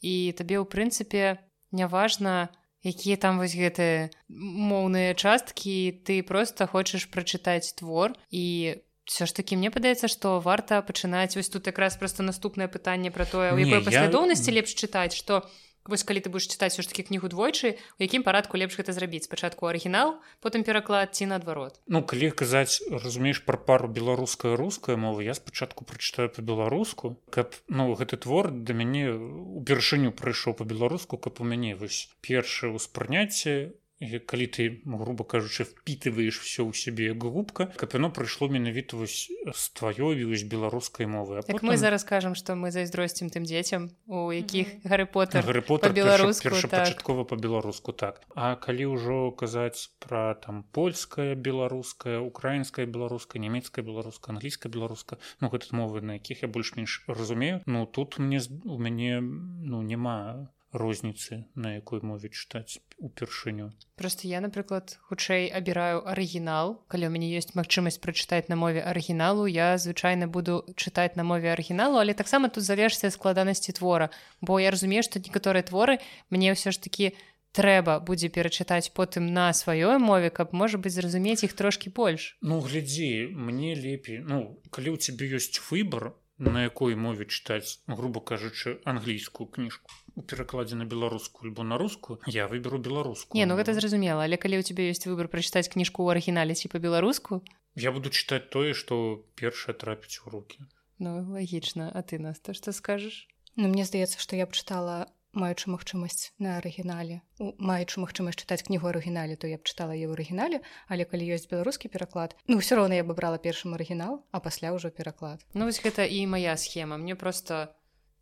і табе ў прынцыпе няважна якія там вось гэтыя моўныя часткі ты просто хочаш прачытаць твор і все ж таки мне падаецца што варта пачынаць. Вось тут якраз просто наступнае пытанне пра тое у якой паслядоўнасці я... лепш чытаць што вось калі ты будешь чытаць ж таки кнігу двойчы у якім парадку лепш гэта зрабіць? Спачатку арыгінал потым пераклад ці наадварот? Ну калі казаць разумееш пра пару беларуская руская мова я спачатку прачытаю по-беларуску каб ну гэты твор да мяне упершыню прыйшоў по-беларуску каб у мяне вось першае ўспрыняцце калі ты грубо кажучы впітываеш все ў сябе губка каб яно прыйшло менавіта вось з тваёй вось беларускай мовы. Так потом... мы зараз кажам што мы зайздросцім тым дзецям у якіх гары пота першапачаткова по-беларуску так. а калі ўжо казаць пра там польская беларуская украінская беларуска нямецкая беларуска англійская беларуска ну гэта мовы на якіх я больш-менш разумею ну тут мне у мяне ну няма розніцы на якой мове чытаць упершыню просто я напрыклад хутчэй абіраю арыгінал. Калі у мяне ёсць магчымасць прачытаць на мове арыгіналу я звычайна буду чытаць на мове арыгіналу але таксама тут залежся складанасці твора. Бо я разумею што некаторыя творы мне ўсё ж такі трэба будзе перачытаць потым на сваёй мове каб можа быць зразумець іх трошкі больш. Ну глядзі мне лепей ну калі у цябе ёсць выбор на якой мове чытаць грубо кажучы англійскую кніжку. У перакладзе на беларускую альбо на рускую я выберу беларуску не ну гэта зразумела але калі у тебя ёсць выбор прачытаць кніжку ў арыгінале ці па-беларуску? Я буду чытаць тое што першае трапіць у руки ну лагічна. А ты нас то што скажаш? Ну мне здаецца што я б чытала маючы магчымасць на арыгінале маючы магчымасць чытаць кнігу арыгінале то я б чытала е ў арыгінале але калі ёсць беларускі пераклад ну ўсё роўна я бы брала першым арыгінал а пасля ўжо пераклад. Ну вось гэта і моя схема. Мне просто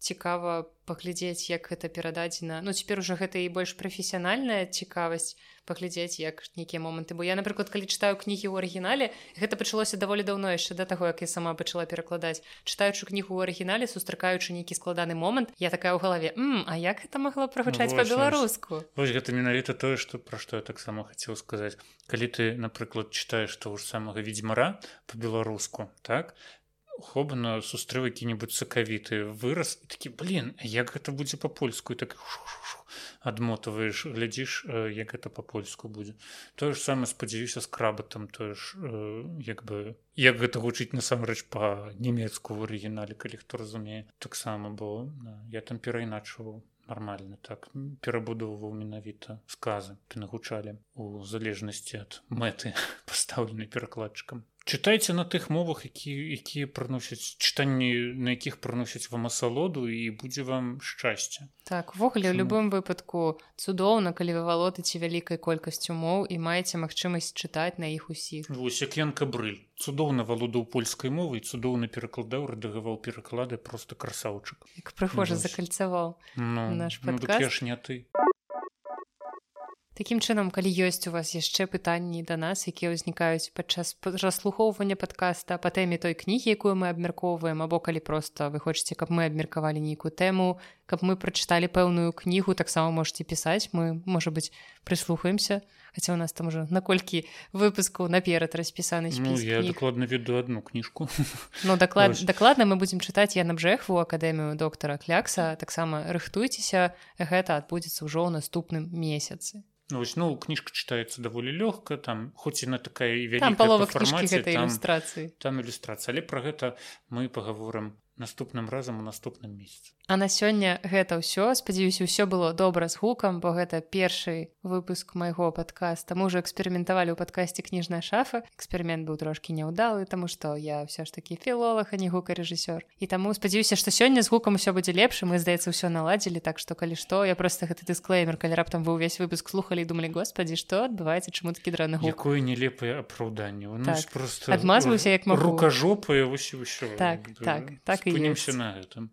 цікава паглядзець як гэта перададзена. Ну цяпер уже гэта і больш прафесіянальная цікавасць паглядзець як нейкія моманты. Бо я напрыклад калі чытаю кнігі ў арыгінале гэта пачалося даволі даўно яшчэ да таго як я сама пачала перакладаць. Чытаючы кнігу ў арыгінале сустракаючы нейкі складаны момант я такая ў галаве а як это магла прагучаць ну, па-беларуску? Вось. Гэта менавіта тое што пра што я таксама хацеў сказаць. Калі ты напрыклад чытаеш того ж самага ведзьмара по-беларуску так хобна сустрэў які-небудзь сакавіты выраз і такі блин як гэта будзе па-польску? Так адмотаваеш глядзіш як гэта па-польску будзе тое ж самае спадзяюся з крабатам тое ж як бы як гэта гучыць насамрэч па-нямецку в арыгінале калі хто разумее. Таксама бо я там перайначваў нормально так перабудоўваў менавіта сказы ты нагучалі у залежнасці ад мэты пастаўленай перакладчыкам чытайце на тых мовах які якія прыносяць чытанні на якіх прыносяць вам асалоду і будзе вам шчасце так увогуле у любым выпадку цудоўна калі вы валодаце вялікай колькасцю моў і маеце магчымасць чытаць на іх усіх. Вось як янка брыль цудоўна валодаў польскай мовай цудоўна перакладаў рэдагаваў пераклады просто красаўчык. Як прыхожа закальцаваў ну, наш ну, не ты Такім чынам, калі ёсць у вас яшчэ пытанні да нас, якія ўзнікаюць падчас расслухоўвання падкаста па тэме той кнігі, якую мы абмяркоўваем, або калі проста вы хочаце, каб мы абмеркавалі нейкую тэму, каб мы прачыталі пэўную кнігу, таксама можете пісаць, мы можа быць прыслухаемся. Хаця у нас там ужо наколькі выпускаў наперад распісаны ну, я дакладна веду одну кніжку Ну даклад дакладна мы будзем чытаць я набжэхву акадэмію доктара клякса таксама рыхтуйцеся гэта адбудзецца ўжо ў наступным месяцы Ну, ось, ну кніжка читаецца даволі лёгка там хоць і на такая палова формаце ілюстрацыі там ілюстрацыя але пра гэта мы паговорым наступным разам у наступным месяцы А на сёння гэта ўсё. Спадзяюся ўсё было добра з гукам бо гэта першы выпуск майго падкаста. Мы уже эксперыментавалі ў падкасці кніжная шафа эксперымент быў трошкі няўдалы таму што я ўсё ж такі філолог а не гука рэжысёр і таму спадзяюся што сёння з гукам усё будзе лепш мы здаецца ўсё наладзілі так што калі што я просто гэты дысклеймер калі раптам вы ўвесь выпуск слухалі думалі господі што адбываецца? Чаму такі драны якое нелепае апраўданне. Так. просто адмазваўся як рукажопае ўсё. Так так так і на гэтым